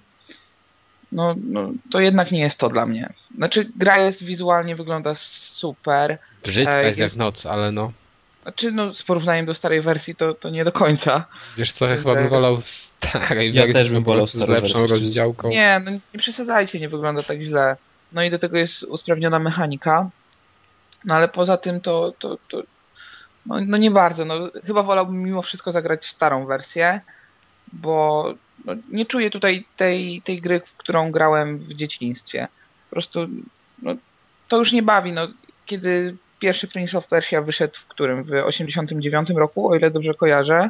Speaker 5: no, no to jednak nie jest to dla mnie. Znaczy gra jest wizualnie, wygląda super.
Speaker 1: Brzydka e, jest, jak noc, ale no.
Speaker 5: Znaczy, no, z porównaniem do starej wersji to, to nie do końca.
Speaker 1: Wiesz co, ja chyba bym wolał starej
Speaker 2: ja wersji. Ja też bym wolał starą wersję.
Speaker 1: rozdziałką.
Speaker 5: Nie, no nie przesadzajcie, nie wygląda tak źle. No i do tego jest usprawniona mechanika. No ale poza tym to, to, to no, no nie bardzo. No, chyba wolałbym mimo wszystko zagrać w starą wersję, bo no, nie czuję tutaj tej, tej gry, w którą grałem w dzieciństwie. Po prostu no, to już nie bawi. No, kiedy pierwszy Prince of Persia wyszedł w którym? W 89 roku, o ile dobrze kojarzę,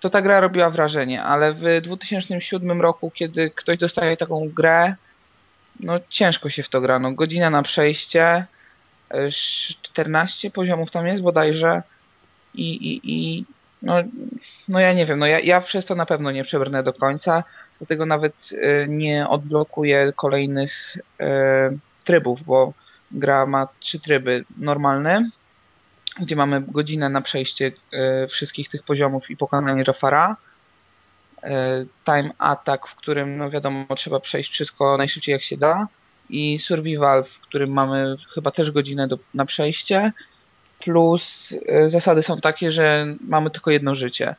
Speaker 5: to ta gra robiła wrażenie, ale w 2007 roku, kiedy ktoś dostaje taką grę, no ciężko się w to gra. No, godzina na przejście, 14 poziomów tam jest bodajże i, i, i no, no ja nie wiem, no ja, ja przez to na pewno nie przebrnę do końca, dlatego nawet y, nie odblokuję kolejnych y, trybów, bo gra ma trzy tryby. Normalny, gdzie mamy godzinę na przejście y, wszystkich tych poziomów i pokonanie Jafara. Time Attack, w którym no wiadomo trzeba przejść wszystko najszybciej jak się da i Survival, w którym mamy chyba też godzinę do, na przejście plus e, zasady są takie, że mamy tylko jedno życie.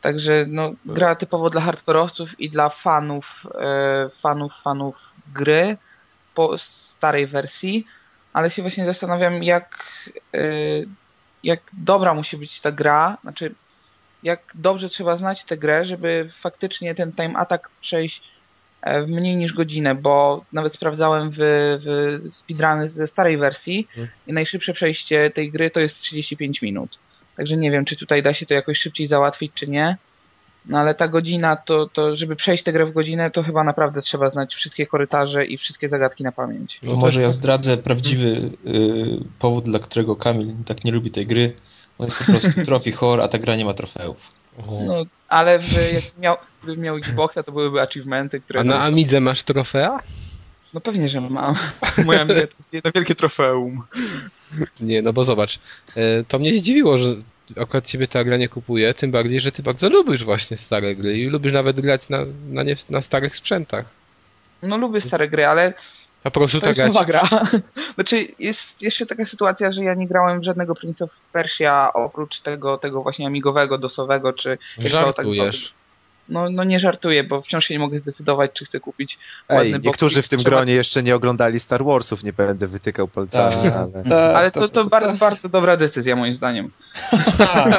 Speaker 5: Także no, gra typowo dla hardkorowców i dla fanów, e, fanów, fanów gry po starej wersji, ale się właśnie zastanawiam, jak, e, jak dobra musi być ta gra, znaczy jak dobrze trzeba znać tę grę, żeby faktycznie ten time attack przejść E, w mniej niż godzinę, bo nawet sprawdzałem w, w speedruny ze starej wersji hmm. i najszybsze przejście tej gry to jest 35 minut. Także nie wiem, czy tutaj da się to jakoś szybciej załatwić, czy nie. No ale ta godzina, to, to żeby przejść tę grę w godzinę, to chyba naprawdę trzeba znać wszystkie korytarze i wszystkie zagadki na pamięć.
Speaker 2: No może ja zdradzę prawdziwy y, powód, dla którego Kamil tak nie lubi tej gry. On jest po prostu [LAUGHS] trophy horror, a ta gra nie ma trofeów.
Speaker 5: No, ale w, jak miał, gdybym miał Xboxa, to byłyby achievementy, które...
Speaker 1: A na Amidze masz trofea?
Speaker 5: No pewnie, że mam. [LAUGHS] Moja Amiga to jest jedno wielkie trofeum.
Speaker 1: Nie, no bo zobacz, e, to mnie zdziwiło, że akurat ciebie ta gra nie kupuje, tym bardziej, że ty bardzo lubisz właśnie stare gry i lubisz nawet grać na, na, nie, na starych sprzętach.
Speaker 5: No lubię stare gry, ale
Speaker 1: a po prostu to
Speaker 5: jest nowa gra. [LAUGHS] Znaczy, jest jeszcze taka sytuacja, że ja nie grałem w żadnego Prince of Persia oprócz tego, tego właśnie amigowego, dosowego, czy...
Speaker 1: Żartujesz. Tak
Speaker 5: no, no nie żartuję, bo wciąż się nie mogę zdecydować, czy chcę kupić
Speaker 3: Ej, ładny niektórzy w tym trzeba... gronie jeszcze nie oglądali Star Warsów, nie będę wytykał palcami.
Speaker 5: Ta, ale, [LAUGHS] ta, ale to, to, to, to bardzo, bardzo dobra decyzja moim zdaniem.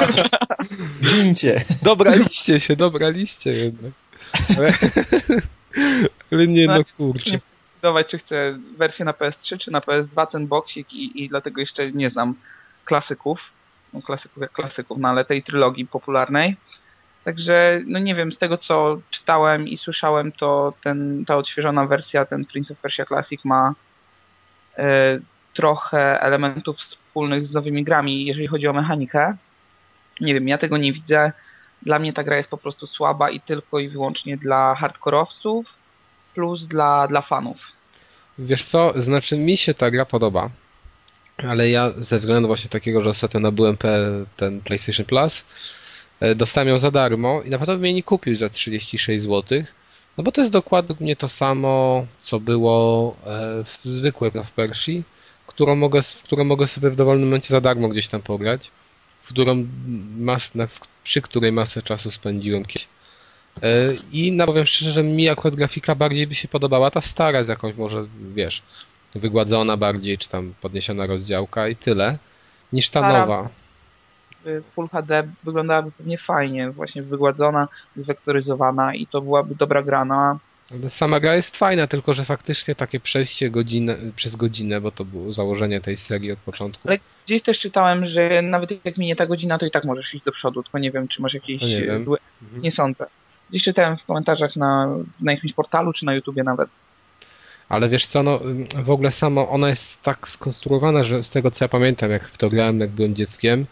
Speaker 5: [LAUGHS]
Speaker 2: Gincie.
Speaker 1: Dobraliście się, dobraliście jednak. Ale, [LAUGHS] ale nie no, no kurczę
Speaker 5: zdecydować, czy chcę wersję na PS3, czy na PS2, ten boksik i, i dlatego jeszcze nie znam klasyków, no klasyków jak klasyków, no ale tej trylogii popularnej. Także, no nie wiem, z tego co czytałem i słyszałem, to ten, ta odświeżona wersja, ten Prince of Persia Classic ma e, trochę elementów wspólnych z nowymi grami, jeżeli chodzi o mechanikę. Nie wiem, ja tego nie widzę. Dla mnie ta gra jest po prostu słaba i tylko i wyłącznie dla hardkorowców plus dla, dla fanów.
Speaker 1: Wiesz co, znaczy mi się ta gra podoba, ale ja ze względu właśnie takiego, że ostatnio nabyłem ten PlayStation Plus, dostałem ją za darmo i naprawdę mnie nie kupił za 36 zł, no bo to jest dokładnie to samo, co było e, w zwykłej w Persi, którą mogę, w którą mogę sobie w dowolnym momencie za darmo gdzieś tam pograć, w którą mas, przy której masę czasu spędziłem kiedyś. E, I no powiem szczerze, że mi akurat grafika bardziej by się podobała ta stara z jakąś może, wiesz, wygładzona bardziej, czy tam podniesiona rozdziałka i tyle, niż ta stara nowa.
Speaker 5: Full HD wyglądałaby pewnie fajnie, właśnie wygładzona, zwektoryzowana i to byłaby dobra grana.
Speaker 1: Ale sama gra jest fajna, tylko że faktycznie takie przejście godzinę, przez godzinę, bo to było założenie tej serii od początku.
Speaker 5: Ale gdzieś też czytałem, że nawet jak minie ta godzina, to i tak możesz iść do przodu, tylko nie wiem, czy masz jakieś...
Speaker 1: nie, wiem.
Speaker 5: Mhm. nie sądzę. Gdzieś czytałem w komentarzach na, na jakimś portalu, czy na YouTubie nawet.
Speaker 1: Ale wiesz co, no w ogóle samo ona jest tak skonstruowana, że z tego co ja pamiętam, jak w to grałem, jak byłem dzieckiem,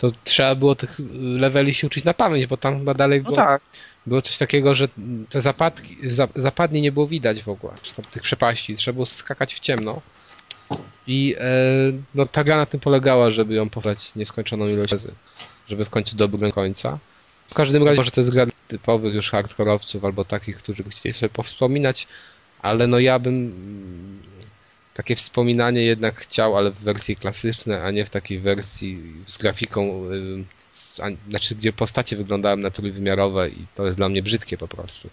Speaker 1: to trzeba było tych leveli się uczyć na pamięć, bo tam chyba dalej
Speaker 5: no
Speaker 1: było,
Speaker 5: tak.
Speaker 1: było coś takiego, że te zapadki, zapadnie nie było widać w ogóle, czy tam tych przepaści, trzeba było skakać w ciemno. I e, no, ta gra na tym polegała, żeby ją powtórzyć nieskończoną ilość razy, żeby w końcu dobrnąć do końca. W każdym razie może to jest gra typowych już hardkorowców albo takich, którzy by chcieli sobie powspominać, ale no ja bym takie wspominanie jednak chciał, ale w wersji klasycznej, a nie w takiej wersji z grafiką, znaczy gdzie postacie wyglądają na trójwymiarowe i to jest dla mnie brzydkie po prostu.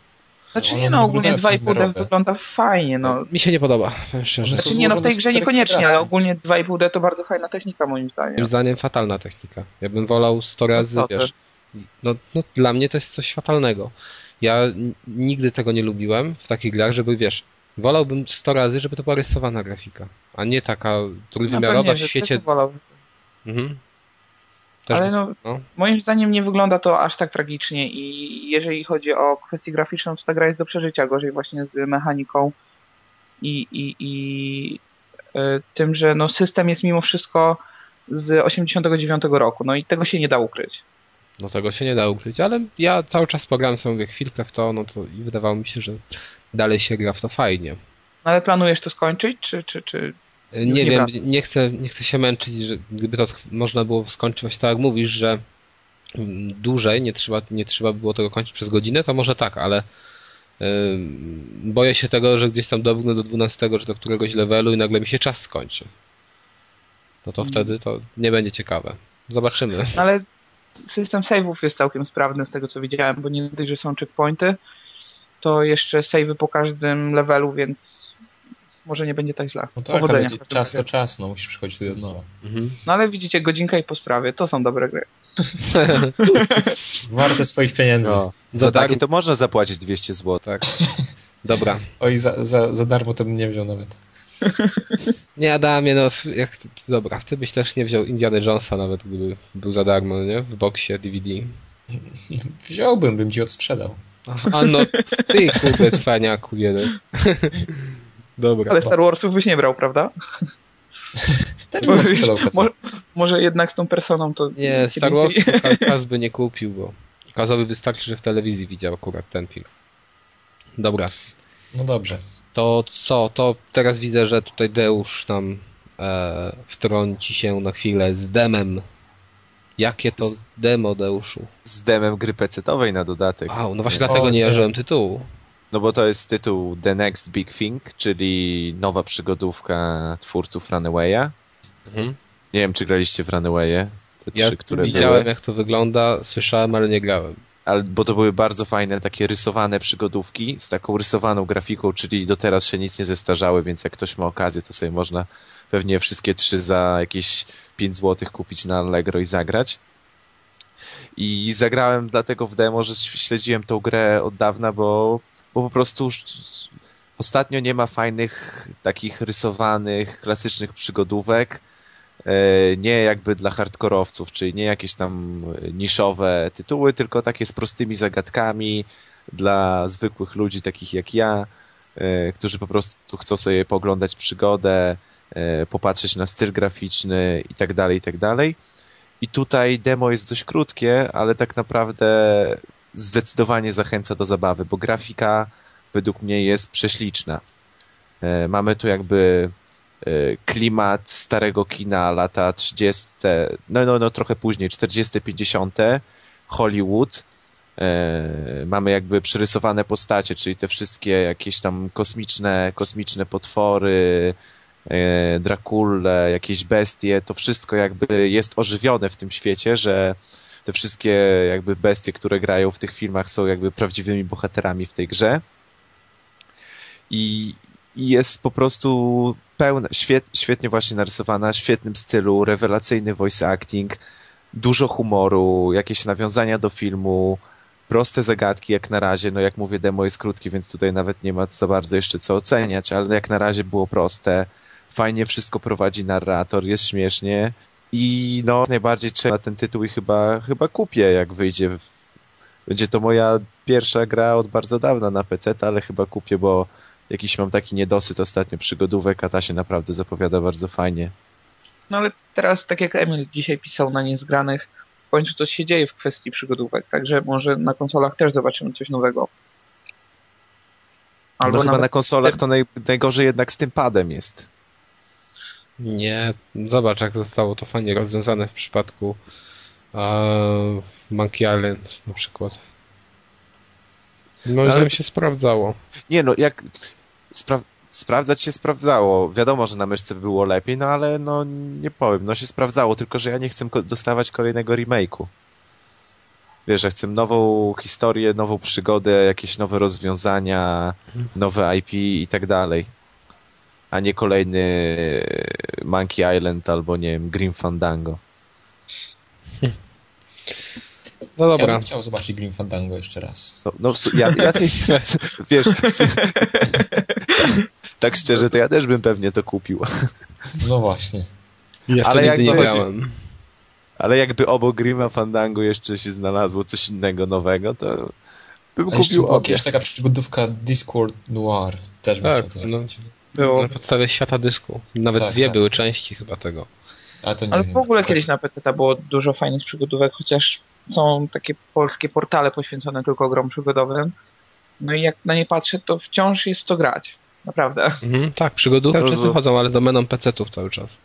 Speaker 5: Znaczy nie no, ogólnie 2,5D wygląda fajnie, no.
Speaker 1: Mi się nie podoba, szczerze.
Speaker 5: Znaczy nie no, w tej grze niekoniecznie, ale ogólnie 2,5D to bardzo fajna technika moim zdaniem.
Speaker 1: Moim zdaniem fatalna technika. Ja bym wolał 100 razy, no wiesz, no, no dla mnie to jest coś fatalnego. Ja nigdy tego nie lubiłem w takich grach, żeby wiesz, wolałbym 100 razy, żeby to była rysowana grafika, a nie taka trójwymiarowa no, w świecie.
Speaker 5: Mhm. Ale no, no, moim zdaniem nie wygląda to aż tak tragicznie i jeżeli chodzi o kwestię graficzną, to ta gra jest do przeżycia, gorzej właśnie z mechaniką i, i, i y, tym, że no system jest mimo wszystko z 89 roku, no i tego się nie da ukryć.
Speaker 1: No tego się nie da ukryć, ale ja cały czas pograłem sobie chwilkę w to, no to i wydawało mi się, że dalej się gra w to fajnie.
Speaker 5: No ale planujesz to skończyć, czy, czy, czy
Speaker 1: nie, nie wiem, nie chcę, nie chcę się męczyć, że gdyby to można było skończyć właśnie tak jak mówisz, że dłużej, nie trzeba, nie trzeba było tego kończyć przez godzinę, to może tak, ale yy, boję się tego, że gdzieś tam dobrnę do 12 czy do któregoś levelu i nagle mi się czas skończy. No to hmm. wtedy to nie będzie ciekawe. Zobaczymy.
Speaker 5: Ale system save'ów jest całkiem sprawny z tego co widziałem, bo nie dość, że są checkpointy, to jeszcze save'y po każdym levelu, więc może nie będzie tak źle.
Speaker 2: No tak, Powodzenia. Ale czas to czas, no musisz przychodzić do nowa.
Speaker 5: Mhm. No ale widzicie, godzinka i po sprawie, to są dobre gry. [LAUGHS]
Speaker 2: Warte swoich pieniędzy. No.
Speaker 3: Za, za takie to można zapłacić 200 zł.
Speaker 1: Tak. [LAUGHS] Dobra.
Speaker 2: Oj, za, za, za darmo to bym nie wziął nawet. [LAUGHS]
Speaker 1: Nie, Adamie, no, jak, dobra, ty byś też nie wziął Indiana Jonesa nawet, gdyby był za darmo, nie? W boksie DVD.
Speaker 2: Wziąłbym, bym ci odsprzedał.
Speaker 1: A no, ty kurde cwaniaku jeden. [LAUGHS]
Speaker 5: Dobra. Ale Star Warsów byś nie brał, prawda? [LAUGHS] może, może, może, jednak z tą personą to...
Speaker 1: Nie, Star Warsów [LAUGHS] Kaz by nie kupił, bo Kazowi wystarczy, że w telewizji widział akurat ten film. Dobra.
Speaker 2: No dobrze.
Speaker 1: To co? To teraz widzę, że tutaj Deusz nam e, wtrąci się na chwilę z demem. Jakie to z, demo, Deuszu?
Speaker 3: Z demem gry pecetowej na dodatek.
Speaker 1: Wow, no właśnie dlatego nie jarzyłem tytułu.
Speaker 3: No bo to jest tytuł The Next Big Thing, czyli nowa przygodówka twórców Runawaya. Mhm. Nie wiem, czy graliście w Runaway'e?
Speaker 1: Te ja trzy, które widziałem, były. jak to wygląda, słyszałem, ale nie grałem.
Speaker 3: Bo to były bardzo fajne, takie rysowane przygodówki z taką rysowaną grafiką, czyli do teraz się nic nie zestarzały, więc jak ktoś ma okazję, to sobie można pewnie wszystkie trzy za jakieś 5 zł kupić na Allegro i zagrać. I zagrałem dlatego w demo, że śledziłem tą grę od dawna, bo bo po prostu ostatnio nie ma fajnych, takich rysowanych, klasycznych przygodówek, nie jakby dla hardkorowców, czyli nie jakieś tam niszowe tytuły, tylko takie z prostymi zagadkami dla zwykłych ludzi, takich jak ja, e, którzy po prostu chcą sobie poglądać przygodę, e, popatrzeć na styl graficzny i tak dalej, i tak dalej. I tutaj demo jest dość krótkie, ale tak naprawdę zdecydowanie zachęca do zabawy, bo grafika według mnie jest prześliczna. E, mamy tu jakby e, klimat starego kina lata 30, no, no, no trochę później, 40, 50, Hollywood. E, mamy jakby przerysowane postacie, czyli te wszystkie jakieś tam kosmiczne, kosmiczne potwory, Drakule, jakieś bestie, to wszystko jakby jest ożywione w tym świecie, że te wszystkie jakby bestie, które grają w tych filmach są jakby prawdziwymi bohaterami w tej grze. I, i jest po prostu pełna, świet, świetnie właśnie narysowana, w świetnym stylu, rewelacyjny voice acting, dużo humoru, jakieś nawiązania do filmu, proste zagadki jak na razie, no jak mówię demo jest krótkie, więc tutaj nawet nie ma za bardzo jeszcze co oceniać, ale jak na razie było proste, fajnie wszystko prowadzi narrator, jest śmiesznie i no, najbardziej trzeba ten tytuł i chyba, chyba kupię, jak wyjdzie. Będzie to moja pierwsza gra od bardzo dawna na PC, ale chyba kupię, bo jakiś mam taki niedosyt ostatnio przygodówek, a ta się naprawdę zapowiada bardzo fajnie.
Speaker 5: No ale teraz, tak jak Emil dzisiaj pisał na niezgranych, w końcu coś się dzieje w kwestii przygodówek, także może na konsolach też zobaczymy coś nowego.
Speaker 3: Albo no chyba na konsolach to naj, najgorzej jednak z tym padem jest.
Speaker 1: Nie, zobacz jak zostało to fajnie rozwiązane w przypadku uh, Monkey Island na przykład. No, no ale się sprawdzało.
Speaker 3: Nie no, jak spra sprawdzać się sprawdzało. Wiadomo, że na myszce było lepiej, no ale no nie powiem, no się sprawdzało, tylko że ja nie chcę dostawać kolejnego remake'u. Wiesz, ja chcę nową historię, nową przygodę, jakieś nowe rozwiązania, nowe IP i tak dalej. A nie kolejny Monkey Island albo nie wiem, Grim Fandango. [LAUGHS]
Speaker 2: No dobra. Ja bym chciał zobaczyć Grim Fandango jeszcze raz.
Speaker 3: No, no ja, ja [LAUGHS] wiesz, [LAUGHS] tak szczerze, to ja też bym pewnie to kupił.
Speaker 2: No właśnie.
Speaker 1: Jeszcze ale jak nie grałem.
Speaker 3: Ale jakby obok Grima Fandango jeszcze się znalazło coś innego nowego, to bym A kupił
Speaker 2: obie. Jeszcze taka przygodówka Discord Noir. Też bym
Speaker 1: tak, chciał to no, było. Na podstawie świata dysku. Nawet tak, dwie tak. były części chyba tego.
Speaker 5: Ale w ogóle kiedyś na PC było dużo fajnych przygodówek, chociaż są takie polskie portale poświęcone tylko grom przygodowym. No i jak na nie patrzę, to wciąż jest co grać. Naprawdę.
Speaker 1: Mhm, tak, przygody cały czas wychodzą, ale z domeną PC-ów cały czas.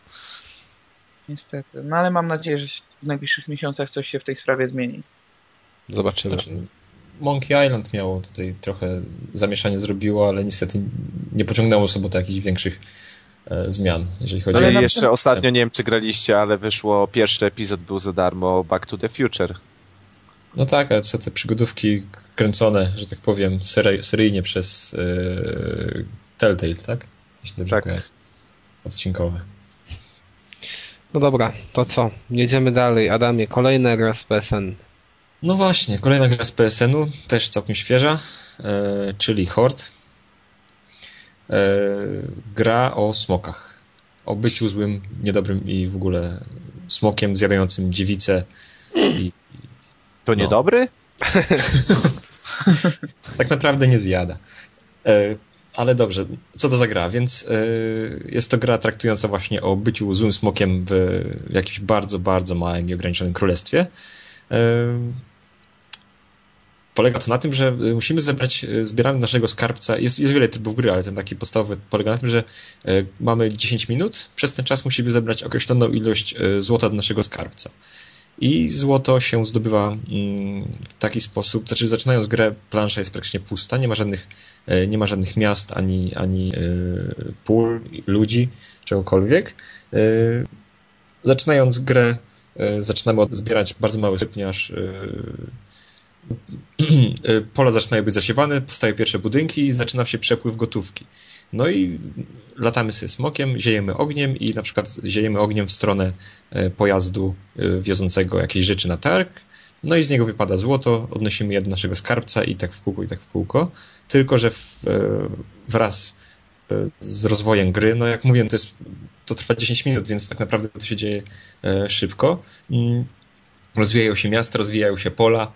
Speaker 5: Niestety. No ale mam nadzieję, że w najbliższych miesiącach coś się w tej sprawie zmieni.
Speaker 1: Zobaczymy. Znaczy,
Speaker 2: Monkey Island miało tutaj trochę zamieszanie zrobiło, ale niestety nie pociągnęło sobie do jakichś większych e, zmian, jeżeli chodzi
Speaker 3: ale o... jeszcze ostatnio, nie wiem czy graliście, ale wyszło, pierwszy epizod był za darmo Back to the Future.
Speaker 2: No tak, ale co te przygodówki kręcone, że tak powiem, sery, seryjnie przez yy, Telltale, tak?
Speaker 3: Jeśli dobrze tak. Kojarzę.
Speaker 2: Odcinkowe.
Speaker 1: No dobra, to co? Jedziemy dalej. Adamie, kolejna gra z PSN.
Speaker 2: No właśnie, kolejna gra z PSN-u, też całkiem świeża, e, czyli Horde. E, gra o smokach. O byciu złym, niedobrym i w ogóle smokiem zjadającym dziewicę. I,
Speaker 3: to no. niedobry? [LAUGHS]
Speaker 2: tak naprawdę nie zjada. E, ale dobrze, co to za gra? Więc yy, jest to gra traktująca właśnie o byciu złym smokiem w jakimś bardzo, bardzo małym i ograniczonym królestwie. Yy, polega to na tym, że musimy zebrać, zbieramy naszego skarbca. Jest, jest wiele trybów gry, ale ten taki podstawowy polega na tym, że mamy 10 minut. Przez ten czas musimy zebrać określoną ilość złota do naszego skarbca. I złoto się zdobywa mm, w taki sposób, znaczy zaczynając grę, plansza jest praktycznie pusta, nie ma żadnych, e, nie ma żadnych miast, ani, ani e, pól, ludzi, czegokolwiek. E, zaczynając grę, zaczynamy zbierać bardzo mały syp, ponieważ [CLEARS THROAT] pola zaczynają być zasiewane, powstają pierwsze budynki i zaczyna się przepływ gotówki. No i latamy sobie smokiem, ziejemy ogniem i na przykład ziejemy ogniem w stronę e, pojazdu e, wiozącego jakieś rzeczy na targ, no i z niego wypada złoto, odnosimy je do naszego skarbca i tak w kółko, i tak w kółko. Tylko, że w, e, wraz z rozwojem gry, no jak mówiłem, to, jest, to trwa 10 minut, więc tak naprawdę to się dzieje szybko. Mm, rozwijają się miasta, rozwijają się pola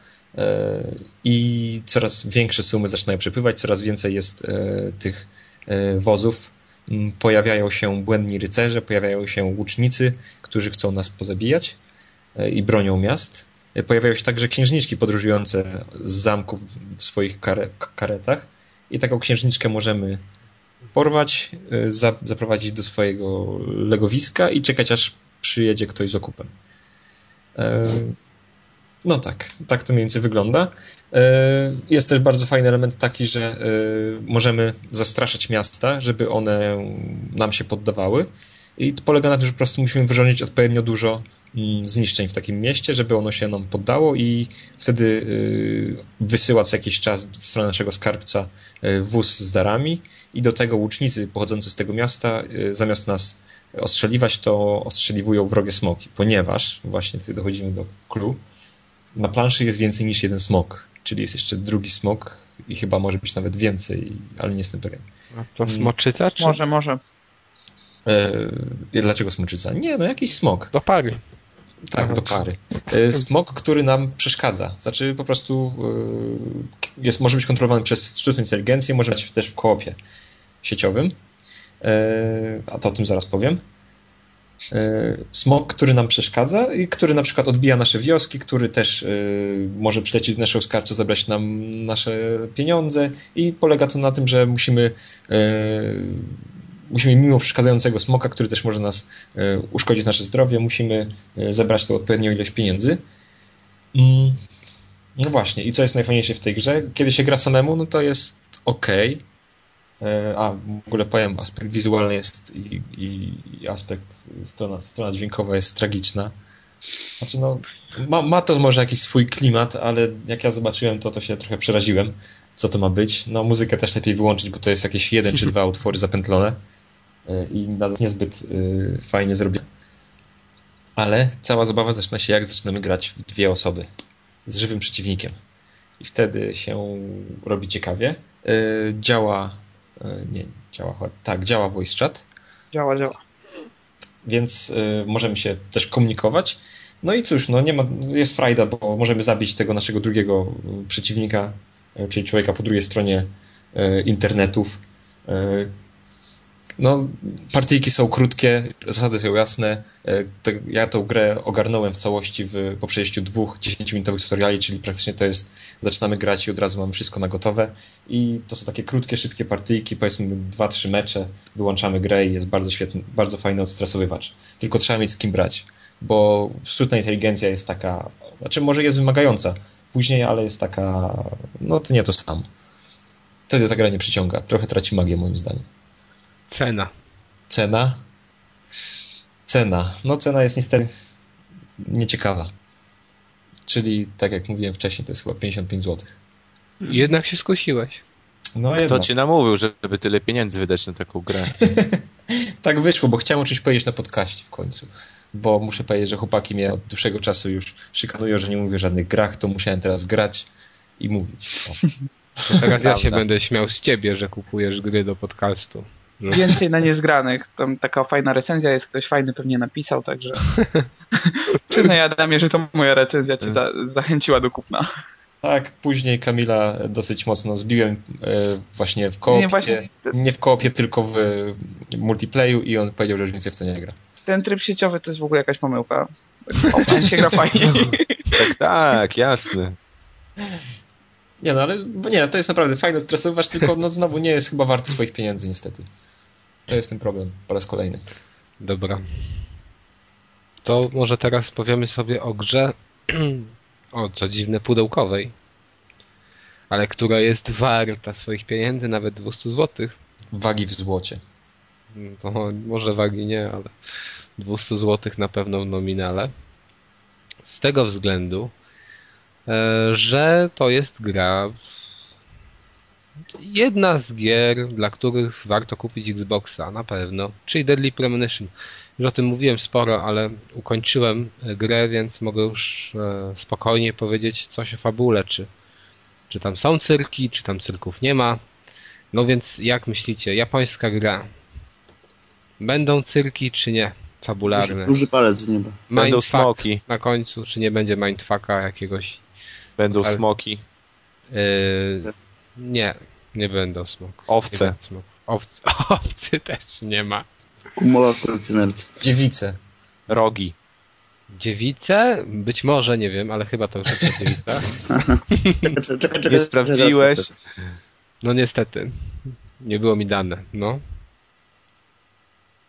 Speaker 2: i coraz większe sumy zaczynają przepływać, coraz więcej jest tych wozów mm, pojawiają się błędni rycerze, pojawiają się łucznicy, którzy chcą nas pozabijać e, i bronią miast. E, pojawiają się także księżniczki podróżujące z zamków w swoich kare karetach i taką księżniczkę możemy porwać, zaprowadzić do swojego legowiska i czekać aż przyjedzie ktoś z okupem. No tak, tak to mniej więcej wygląda. E, jest też bardzo fajny element taki, że e, możemy zastraszać miasta, żeby one nam się poddawały. I to polega na tym, że po prostu musimy wyrządzić odpowiednio dużo mm, zniszczeń w takim mieście, żeby ono się nam poddało i wtedy e, wysyła co jakiś czas w stronę naszego skarbca wóz z darami. I do tego łucznicy pochodzący z tego miasta zamiast nas ostrzeliwać, to ostrzeliwują wrogie smoki, ponieważ właśnie tutaj dochodzimy do clue, na planszy jest więcej niż jeden smok, czyli jest jeszcze drugi smok i chyba może być nawet więcej, ale nie jestem pewien.
Speaker 1: A to smoczyca? Czy...
Speaker 5: Może, może.
Speaker 2: E, dlaczego smoczyca? Nie, no jakiś smok.
Speaker 1: Do pary.
Speaker 2: Tak, do pary. E, smok, który nam przeszkadza. Znaczy po prostu e, jest, może być kontrolowany przez sztuczną inteligencję, może być też w koopie sieciowym. E, a to o tym zaraz powiem. E, smog, który nam przeszkadza i który na przykład odbija nasze wioski, który też e, może przylecieć do naszego skarbca, zabrać nam nasze pieniądze i polega to na tym, że musimy e, musimy mimo przeszkadzającego smoka, który też może nas uszkodzić nasze zdrowie, musimy zebrać tą odpowiednią ilość pieniędzy. Mm, no właśnie, i co jest najfajniejsze w tej grze? Kiedy się gra samemu, no to jest ok. A w ogóle powiem, aspekt wizualny jest i, i aspekt, strona, strona dźwiękowa jest tragiczna. Znaczy no, ma, ma to może jakiś swój klimat, ale jak ja zobaczyłem to, to się trochę przeraziłem, co to ma być. No muzykę też lepiej wyłączyć, bo to jest jakieś jeden czy dwa [LAUGHS] utwory zapętlone e, i nawet niezbyt y, fajnie zrobione. Ale cała zabawa zaczyna się jak zaczynamy grać w dwie osoby z żywym przeciwnikiem. I wtedy się robi ciekawie. Y, działa, nie, działa, tak, działa voice chat.
Speaker 5: Działa, działa.
Speaker 2: Więc możemy się też komunikować no i cóż, no nie ma, jest frajda, bo możemy zabić tego naszego drugiego przeciwnika, e, czyli człowieka po drugiej stronie e, internetów. E, no, partyjki są krótkie, zasady są jasne. Ja tą grę ogarnąłem w całości w, po przejściu dwóch 10-minutowych tutoriali, czyli praktycznie to jest, zaczynamy grać i od razu mamy wszystko na gotowe. I to są takie krótkie, szybkie partyjki, powiedzmy 2-3 mecze, wyłączamy grę i jest bardzo świetny, bardzo fajny odstresowywacz. Tylko trzeba mieć z kim brać bo sztuczna inteligencja jest taka, znaczy może jest wymagająca później, ale jest taka, no to nie to samo. Wtedy ta gra nie przyciąga. Trochę traci magię moim zdaniem.
Speaker 1: Cena.
Speaker 2: Cena? Cena. No cena jest niestety nieciekawa. Czyli tak jak mówiłem wcześniej, to jest chyba 55 zł.
Speaker 1: Jednak się skusiłeś.
Speaker 3: No Kto jednak. ci namówił, żeby tyle pieniędzy wydać na taką grę? [LAUGHS]
Speaker 2: tak wyszło, bo chciałem oczywiście powiedzieć na podcaście w końcu bo muszę powiedzieć, że chłopaki mnie od dłuższego czasu już szykanują, że nie mówię o żadnych grach, to musiałem teraz grać i mówić. [LAUGHS]
Speaker 1: Teraz ja się będę śmiał z ciebie, że kupujesz gry do podcastu.
Speaker 5: Że... Więcej na niezgranych. Tam taka fajna recenzja jest, ktoś fajny pewnie napisał, także [LAUGHS] przyznaj Adamie, że to moja recenzja cię za zachęciła do kupna.
Speaker 2: Tak, później Kamila dosyć mocno zbiłem e, właśnie w koopie, nie, właśnie... nie w koopie, tylko w multiplayu i on powiedział, że już więcej w to nie gra
Speaker 5: ten tryb sieciowy to jest w ogóle jakaś pomyłka. Offline się gra fajnie.
Speaker 3: tak, [LAUGHS] tak, jasne.
Speaker 2: Nie no, ale nie, to jest naprawdę fajne stresować, tylko no znowu nie jest chyba wart swoich pieniędzy niestety. To jest ten problem po raz kolejny.
Speaker 1: Dobra. To może teraz powiemy sobie o grze [CLEARS THROAT] o co dziwne pudełkowej, ale która jest warta swoich pieniędzy, nawet 200 zł.
Speaker 2: Wagi w złocie.
Speaker 1: To może wagi nie, ale 200 zł na pewno w nominale. Z tego względu, że to jest gra jedna z gier, dla których warto kupić Xboxa, na pewno, czyli Deadly Premonition. Już o tym mówiłem sporo, ale ukończyłem grę, więc mogę już e, spokojnie powiedzieć coś o fabule, czy, czy tam są cyrki, czy tam cyrków nie ma. No więc jak myślicie, japońska gra, będą cyrki czy nie? fabularne. Duży,
Speaker 4: duży palec z nieba.
Speaker 3: Będą smoki.
Speaker 1: Na końcu, czy nie będzie mindfucka jakiegoś.
Speaker 3: Będą ale... smoki.
Speaker 1: Yy, nie, nie będą smok.
Speaker 3: Owce.
Speaker 1: Smok. Owcy, [LAUGHS] owcy też nie ma.
Speaker 4: Umowa w kolekcjonerce.
Speaker 2: Dziewice.
Speaker 3: Rogi.
Speaker 1: Dziewice? Być może, nie wiem, ale chyba to już jest dziewica.
Speaker 3: czekaj, czekaj, nie sprawdziłeś?
Speaker 1: No niestety. Nie było mi dane, no.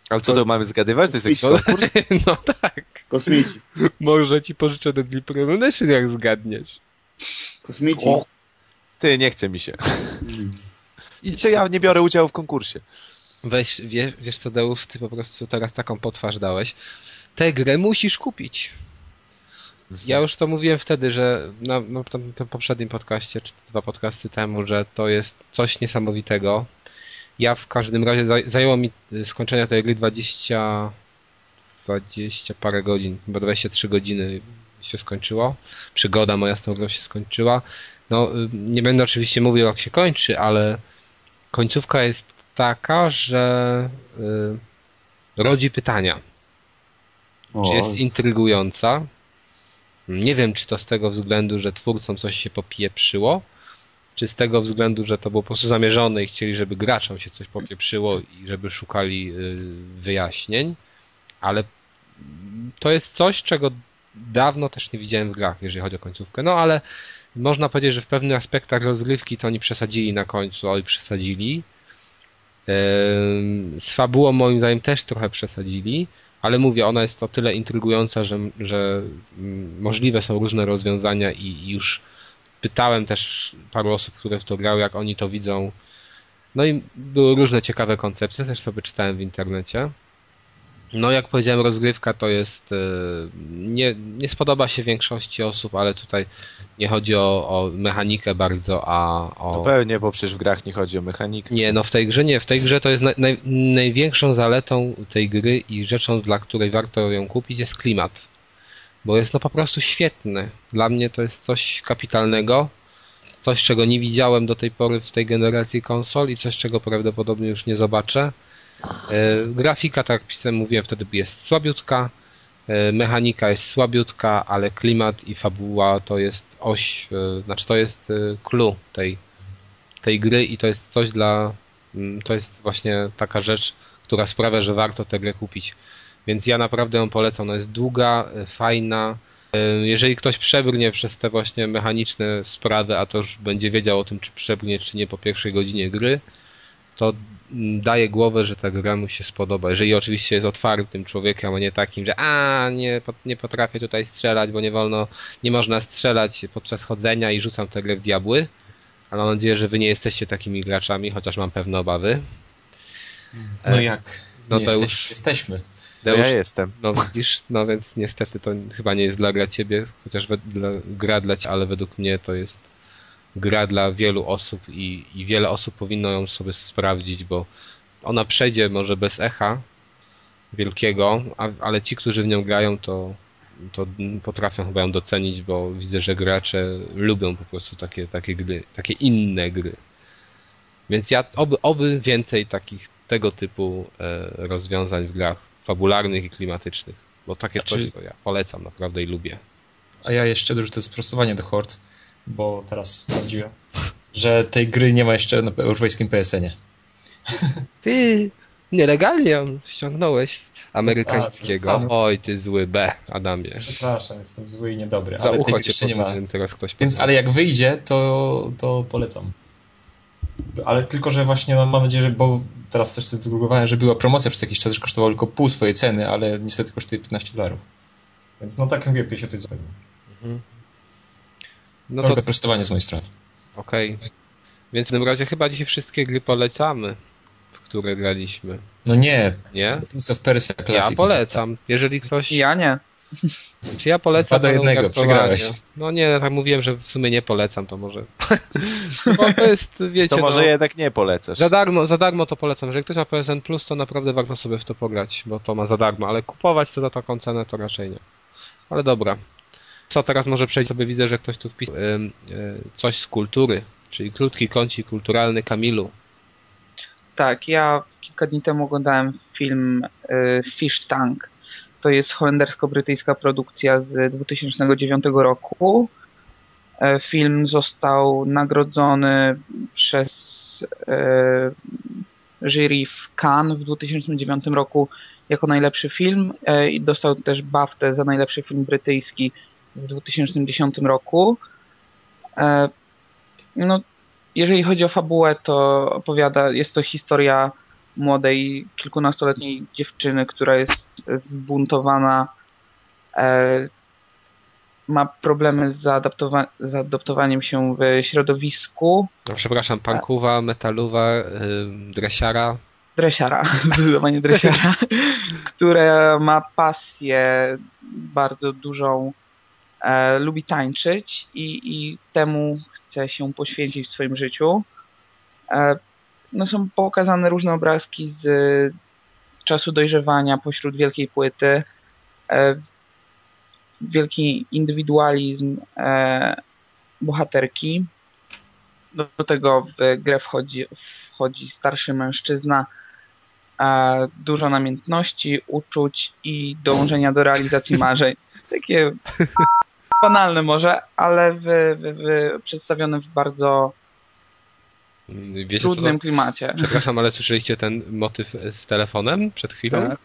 Speaker 3: Ale co to mamy zgadywać? To jest jakiś
Speaker 1: konkurs? [LAUGHS] No tak.
Speaker 4: Kosmici.
Speaker 1: Może ci pożyczę Deadly Premonition, jak zgadniesz.
Speaker 4: Kosmici. O,
Speaker 3: ty, nie chce mi się. I co ja nie biorę udziału w konkursie.
Speaker 1: Weź, wiesz, wiesz co, Deus, ty po prostu teraz taką potwarz dałeś. Tę grę musisz kupić. Ja już to mówiłem wtedy, że na, na tym poprzednim podcaście, czy dwa podcasty temu, że to jest coś niesamowitego ja w każdym razie zajęło mi y, skończenie tej gry 20 20 parę godzin, chyba 23 godziny się skończyło. Przygoda moja z tą grą się skończyła. No, nie będę oczywiście mówił jak się kończy, ale końcówka jest taka, że y, rodzi pytania. O. Czy jest intrygująca? Nie wiem, czy to z tego względu, że twórcom coś się popieprzyło, czy z tego względu, że to było po prostu zamierzone i chcieli, żeby graczom się coś popieprzyło i żeby szukali y, wyjaśnień, ale to jest coś, czego dawno też nie widziałem w grach, jeżeli chodzi o końcówkę. No ale można powiedzieć, że w pewnych aspektach rozgrywki to oni przesadzili na końcu, oj przesadzili. z fabułą moim zdaniem też trochę przesadzili, ale mówię, ona jest o tyle intrygująca, że, że mm, możliwe są różne rozwiązania i już pytałem też paru osób, które w to grały, jak oni to widzą. No i były różne ciekawe koncepcje, też sobie czytałem w internecie. No, jak powiedziałem, rozgrywka to jest. E, nie, nie spodoba się większości osób, ale tutaj nie chodzi o, o mechanikę bardzo, a o.
Speaker 3: To pewnie, bo przecież w grach nie chodzi o mechanikę.
Speaker 1: Nie, no w tej grze nie. W tej grze to jest naj, największą zaletą tej gry i rzeczą, dla której warto ją kupić, jest klimat. Bo jest no po prostu świetny. Dla mnie to jest coś kapitalnego. Coś, czego nie widziałem do tej pory w tej generacji konsol i coś, czego prawdopodobnie już nie zobaczę. E, grafika, tak jak pisałem, mówiłem wtedy, jest słabiutka. E, mechanika jest słabiutka, ale klimat i fabuła to jest oś, e, znaczy to jest clue tej, tej gry i to jest coś dla, mm, to jest właśnie taka rzecz, która sprawia, że warto tę grę kupić. Więc ja naprawdę ją polecam. Ona jest długa, fajna. Jeżeli ktoś przebrnie przez te właśnie mechaniczne sprawy, a to już będzie wiedział o tym, czy przebrnie, czy nie po pierwszej godzinie gry, to daje głowę, że ta gra mu się spodoba. Jeżeli oczywiście jest otwartym człowiekiem, a nie takim, że a nie, nie potrafię tutaj strzelać, bo nie wolno, nie można strzelać podczas chodzenia i rzucam tę grę w diabły. Ale mam nadzieję, że wy nie jesteście takimi graczami, chociaż mam pewne obawy.
Speaker 2: No e, jak? No to już jesteśmy.
Speaker 3: Deusz, ja jestem.
Speaker 1: No widzisz, no więc niestety to chyba nie jest dla ciebie, chociaż we, dla, gra dla ciebie, ale według mnie to jest gra dla wielu osób i, i wiele osób powinno ją sobie sprawdzić, bo ona przejdzie może bez echa wielkiego, a, ale ci, którzy w nią grają, to, to potrafią chyba ją docenić, bo widzę, że gracze lubią po prostu takie, takie gry, takie inne gry. Więc ja oby, oby więcej takich tego typu e, rozwiązań w grach fabularnych i klimatycznych, bo takie znaczy... coś to ja polecam naprawdę i lubię.
Speaker 2: A ja jeszcze dorzucę sprostowanie do Horde bo teraz sprawdziłem, że tej gry nie ma jeszcze na europejskim PSN-ie. [LAUGHS]
Speaker 1: Ty nielegalnie ściągnąłeś amerykańskiego. A, Oj, ty zły B, Adamie.
Speaker 2: Przepraszam, jestem zły i niedobry.
Speaker 1: Za ale ucho cię nie ma. Teraz ktoś
Speaker 2: Więc, ale jak wyjdzie, to, to polecam. Ale tylko, że właśnie mam, nadzieję, że bo teraz też sobie wygooglowałem, że była promocja przez jakiś czas, że kosztowało tylko pół swojej ceny, ale niestety kosztuje 15 dolarów. Więc no tak jak mówię, 50 to jest mhm. No to prostowanie z mojej strony.
Speaker 1: Okej. Okay. Więc w tym razie chyba dzisiaj wszystkie gry polecamy, w które graliśmy.
Speaker 2: No nie.
Speaker 1: Nie?
Speaker 2: Prince of Persia
Speaker 1: Classic. Ja polecam. Jeżeli ktoś...
Speaker 5: Ja nie.
Speaker 1: Czy ja polecam...
Speaker 2: Dwa do jednego, przegrałeś.
Speaker 1: No nie, tak mówiłem, że w sumie nie polecam, to może... [LAUGHS] Bo to jest, wiecie...
Speaker 3: To może no, jednak nie polecasz.
Speaker 1: Za darmo, za darmo to polecam. Jeżeli ktoś ma PSN Plus, to naprawdę warto sobie w to pograć, bo to ma za darmo, ale kupować to za taką cenę to raczej nie. Ale dobra. Co teraz może przejść sobie, widzę, że ktoś tu wpisał coś z kultury, czyli krótki kącik kulturalny Kamilu.
Speaker 5: Tak, ja kilka dni temu oglądałem film e, Fish Tank. To jest holendersko-brytyjska produkcja z 2009 roku. E, film został nagrodzony przez e, jury w Cannes w 2009 roku jako najlepszy film i dostał też BAFTę za najlepszy film brytyjski w 2010 roku. E, no, jeżeli chodzi o fabułę, to opowiada, jest to historia młodej, kilkunastoletniej dziewczyny, która jest zbuntowana, e, ma problemy z, zaadaptowa z adaptowaniem się w środowisku.
Speaker 1: No, przepraszam, pankuwa, metaluwa, yy, dresiara.
Speaker 5: Dresiara, [LAUGHS] zdecydowanie dresiara, [LAUGHS] która ma pasję bardzo dużą e, lubi tańczyć i, i temu chce się poświęcić w swoim życiu. E, no są pokazane różne obrazki z czasu dojrzewania pośród wielkiej płyty. E, wielki indywidualizm e, bohaterki. Do, do, tego w grę wchodzi, wchodzi starszy mężczyzna, e, dużo namiętności, uczuć i dążenia do realizacji marzeń. Takie banalne może, ale w, w, w, przedstawione w bardzo Wiecie, trudnym to... klimacie.
Speaker 1: Przepraszam, ale słyszeliście ten motyw z telefonem przed chwilą? Tak.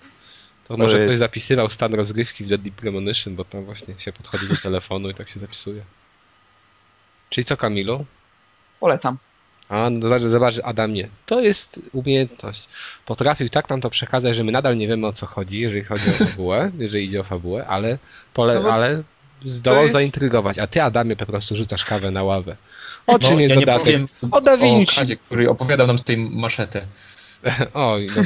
Speaker 1: To może ktoś zapisywał stan rozgrywki w Deadly Premonition, bo tam właśnie się podchodzi do telefonu i tak się zapisuje. Czyli co, Kamilu?
Speaker 5: Polecam.
Speaker 1: A, no zobacz, zobacz, Adamie, to jest umiejętność. Potrafił tak nam to przekazać, że my nadal nie wiemy o co chodzi, jeżeli chodzi o fabułę, [LAUGHS] jeżeli idzie o fabułę, ale, pole, no ale zdołał jest... zaintrygować. A ty, Adamie, po prostu rzucasz kawę na ławę. O czym no, jest ja dodatek?
Speaker 2: Powiem o Da Vinci. O który opowiadał nam tutaj maszetę. [LAUGHS]
Speaker 1: Oj, no.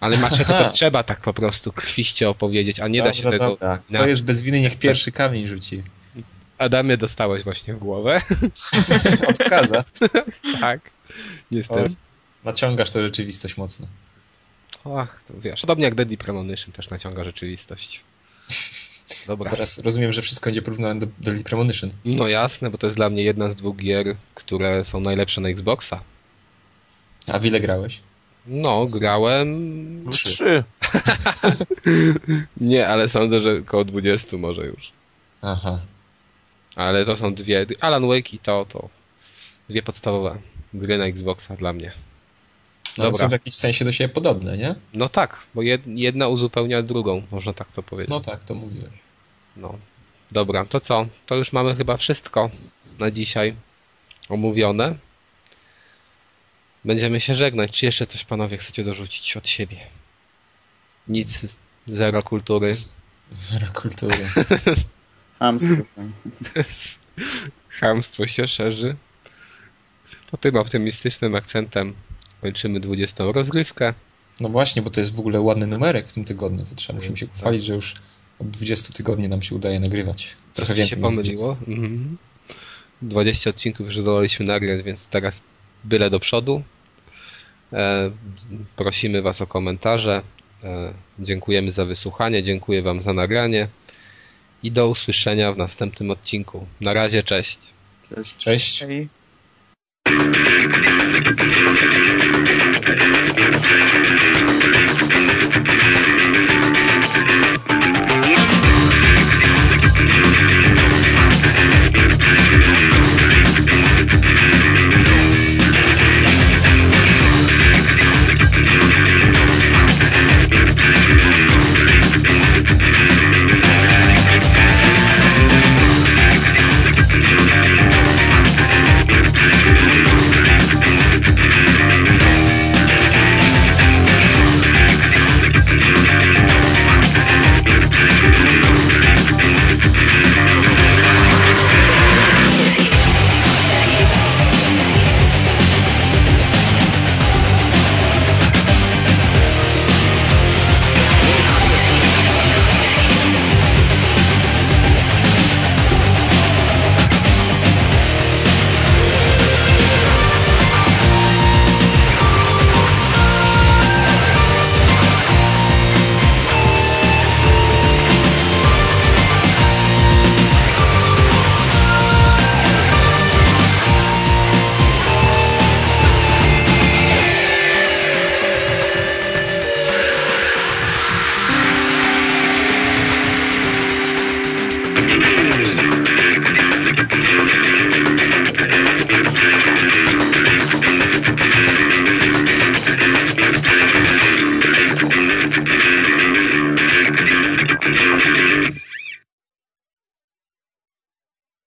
Speaker 1: ale maczetę to [LAUGHS] trzeba tak po prostu krwiście opowiedzieć, a nie dobra, da się tego... Dobra.
Speaker 2: To jest bez winy, niech pierwszy kamień rzuci.
Speaker 1: Adamie, dostałeś właśnie w głowę. [LAUGHS]
Speaker 2: Odkaza.
Speaker 1: tak, niestety.
Speaker 2: O, naciągasz to rzeczywistość mocno.
Speaker 1: Ach, to wiesz, podobnie jak Deadly Premonition też naciąga rzeczywistość.
Speaker 2: Dobra. Teraz rozumiem, że wszystko będzie porównane do Deadly Premonition.
Speaker 1: No jasne, bo to jest dla mnie jedna z dwóch gier, które są najlepsze na Xboxa.
Speaker 2: A w ile grałeś?
Speaker 1: No, grałem... Trzy. [LAUGHS] nie, ale sądzę, że około 20 może już.
Speaker 2: Aha.
Speaker 1: Ale to są dwie. Alan Wake i to, to dwie podstawowe gry na Xboxa dla mnie.
Speaker 2: No, Dobra. są w jakimś sensie do siebie podobne, nie?
Speaker 1: No tak, bo jedna uzupełnia drugą, można tak to powiedzieć.
Speaker 2: No tak, to mówiłem.
Speaker 1: No. Dobra, to co? To już mamy chyba wszystko na dzisiaj omówione. Będziemy się żegnać. Czy jeszcze coś panowie chcecie dorzucić od siebie? Nic. Zero kultury.
Speaker 2: Zero kultury. [LAUGHS]
Speaker 4: Hamstwo.
Speaker 1: Hamstwo się szerzy. To tym optymistycznym akcentem kończymy 20 rozgrywkę.
Speaker 2: No właśnie, bo to jest w ogóle ładny numerek w tym tygodniu. To trzeba, musimy się pochwalić, że już od 20 tygodni nam się udaje nagrywać. Trochę więcej.
Speaker 1: się pomyliło. Mhm. 20 odcinków już zdołaliśmy nagrać, więc teraz byle do przodu. E, prosimy Was o komentarze. E, dziękujemy za wysłuchanie, dziękuję Wam za nagranie i do usłyszenia w następnym odcinku. Na razie, cześć.
Speaker 2: Cześć. Cześć.
Speaker 5: Hej. Thank you.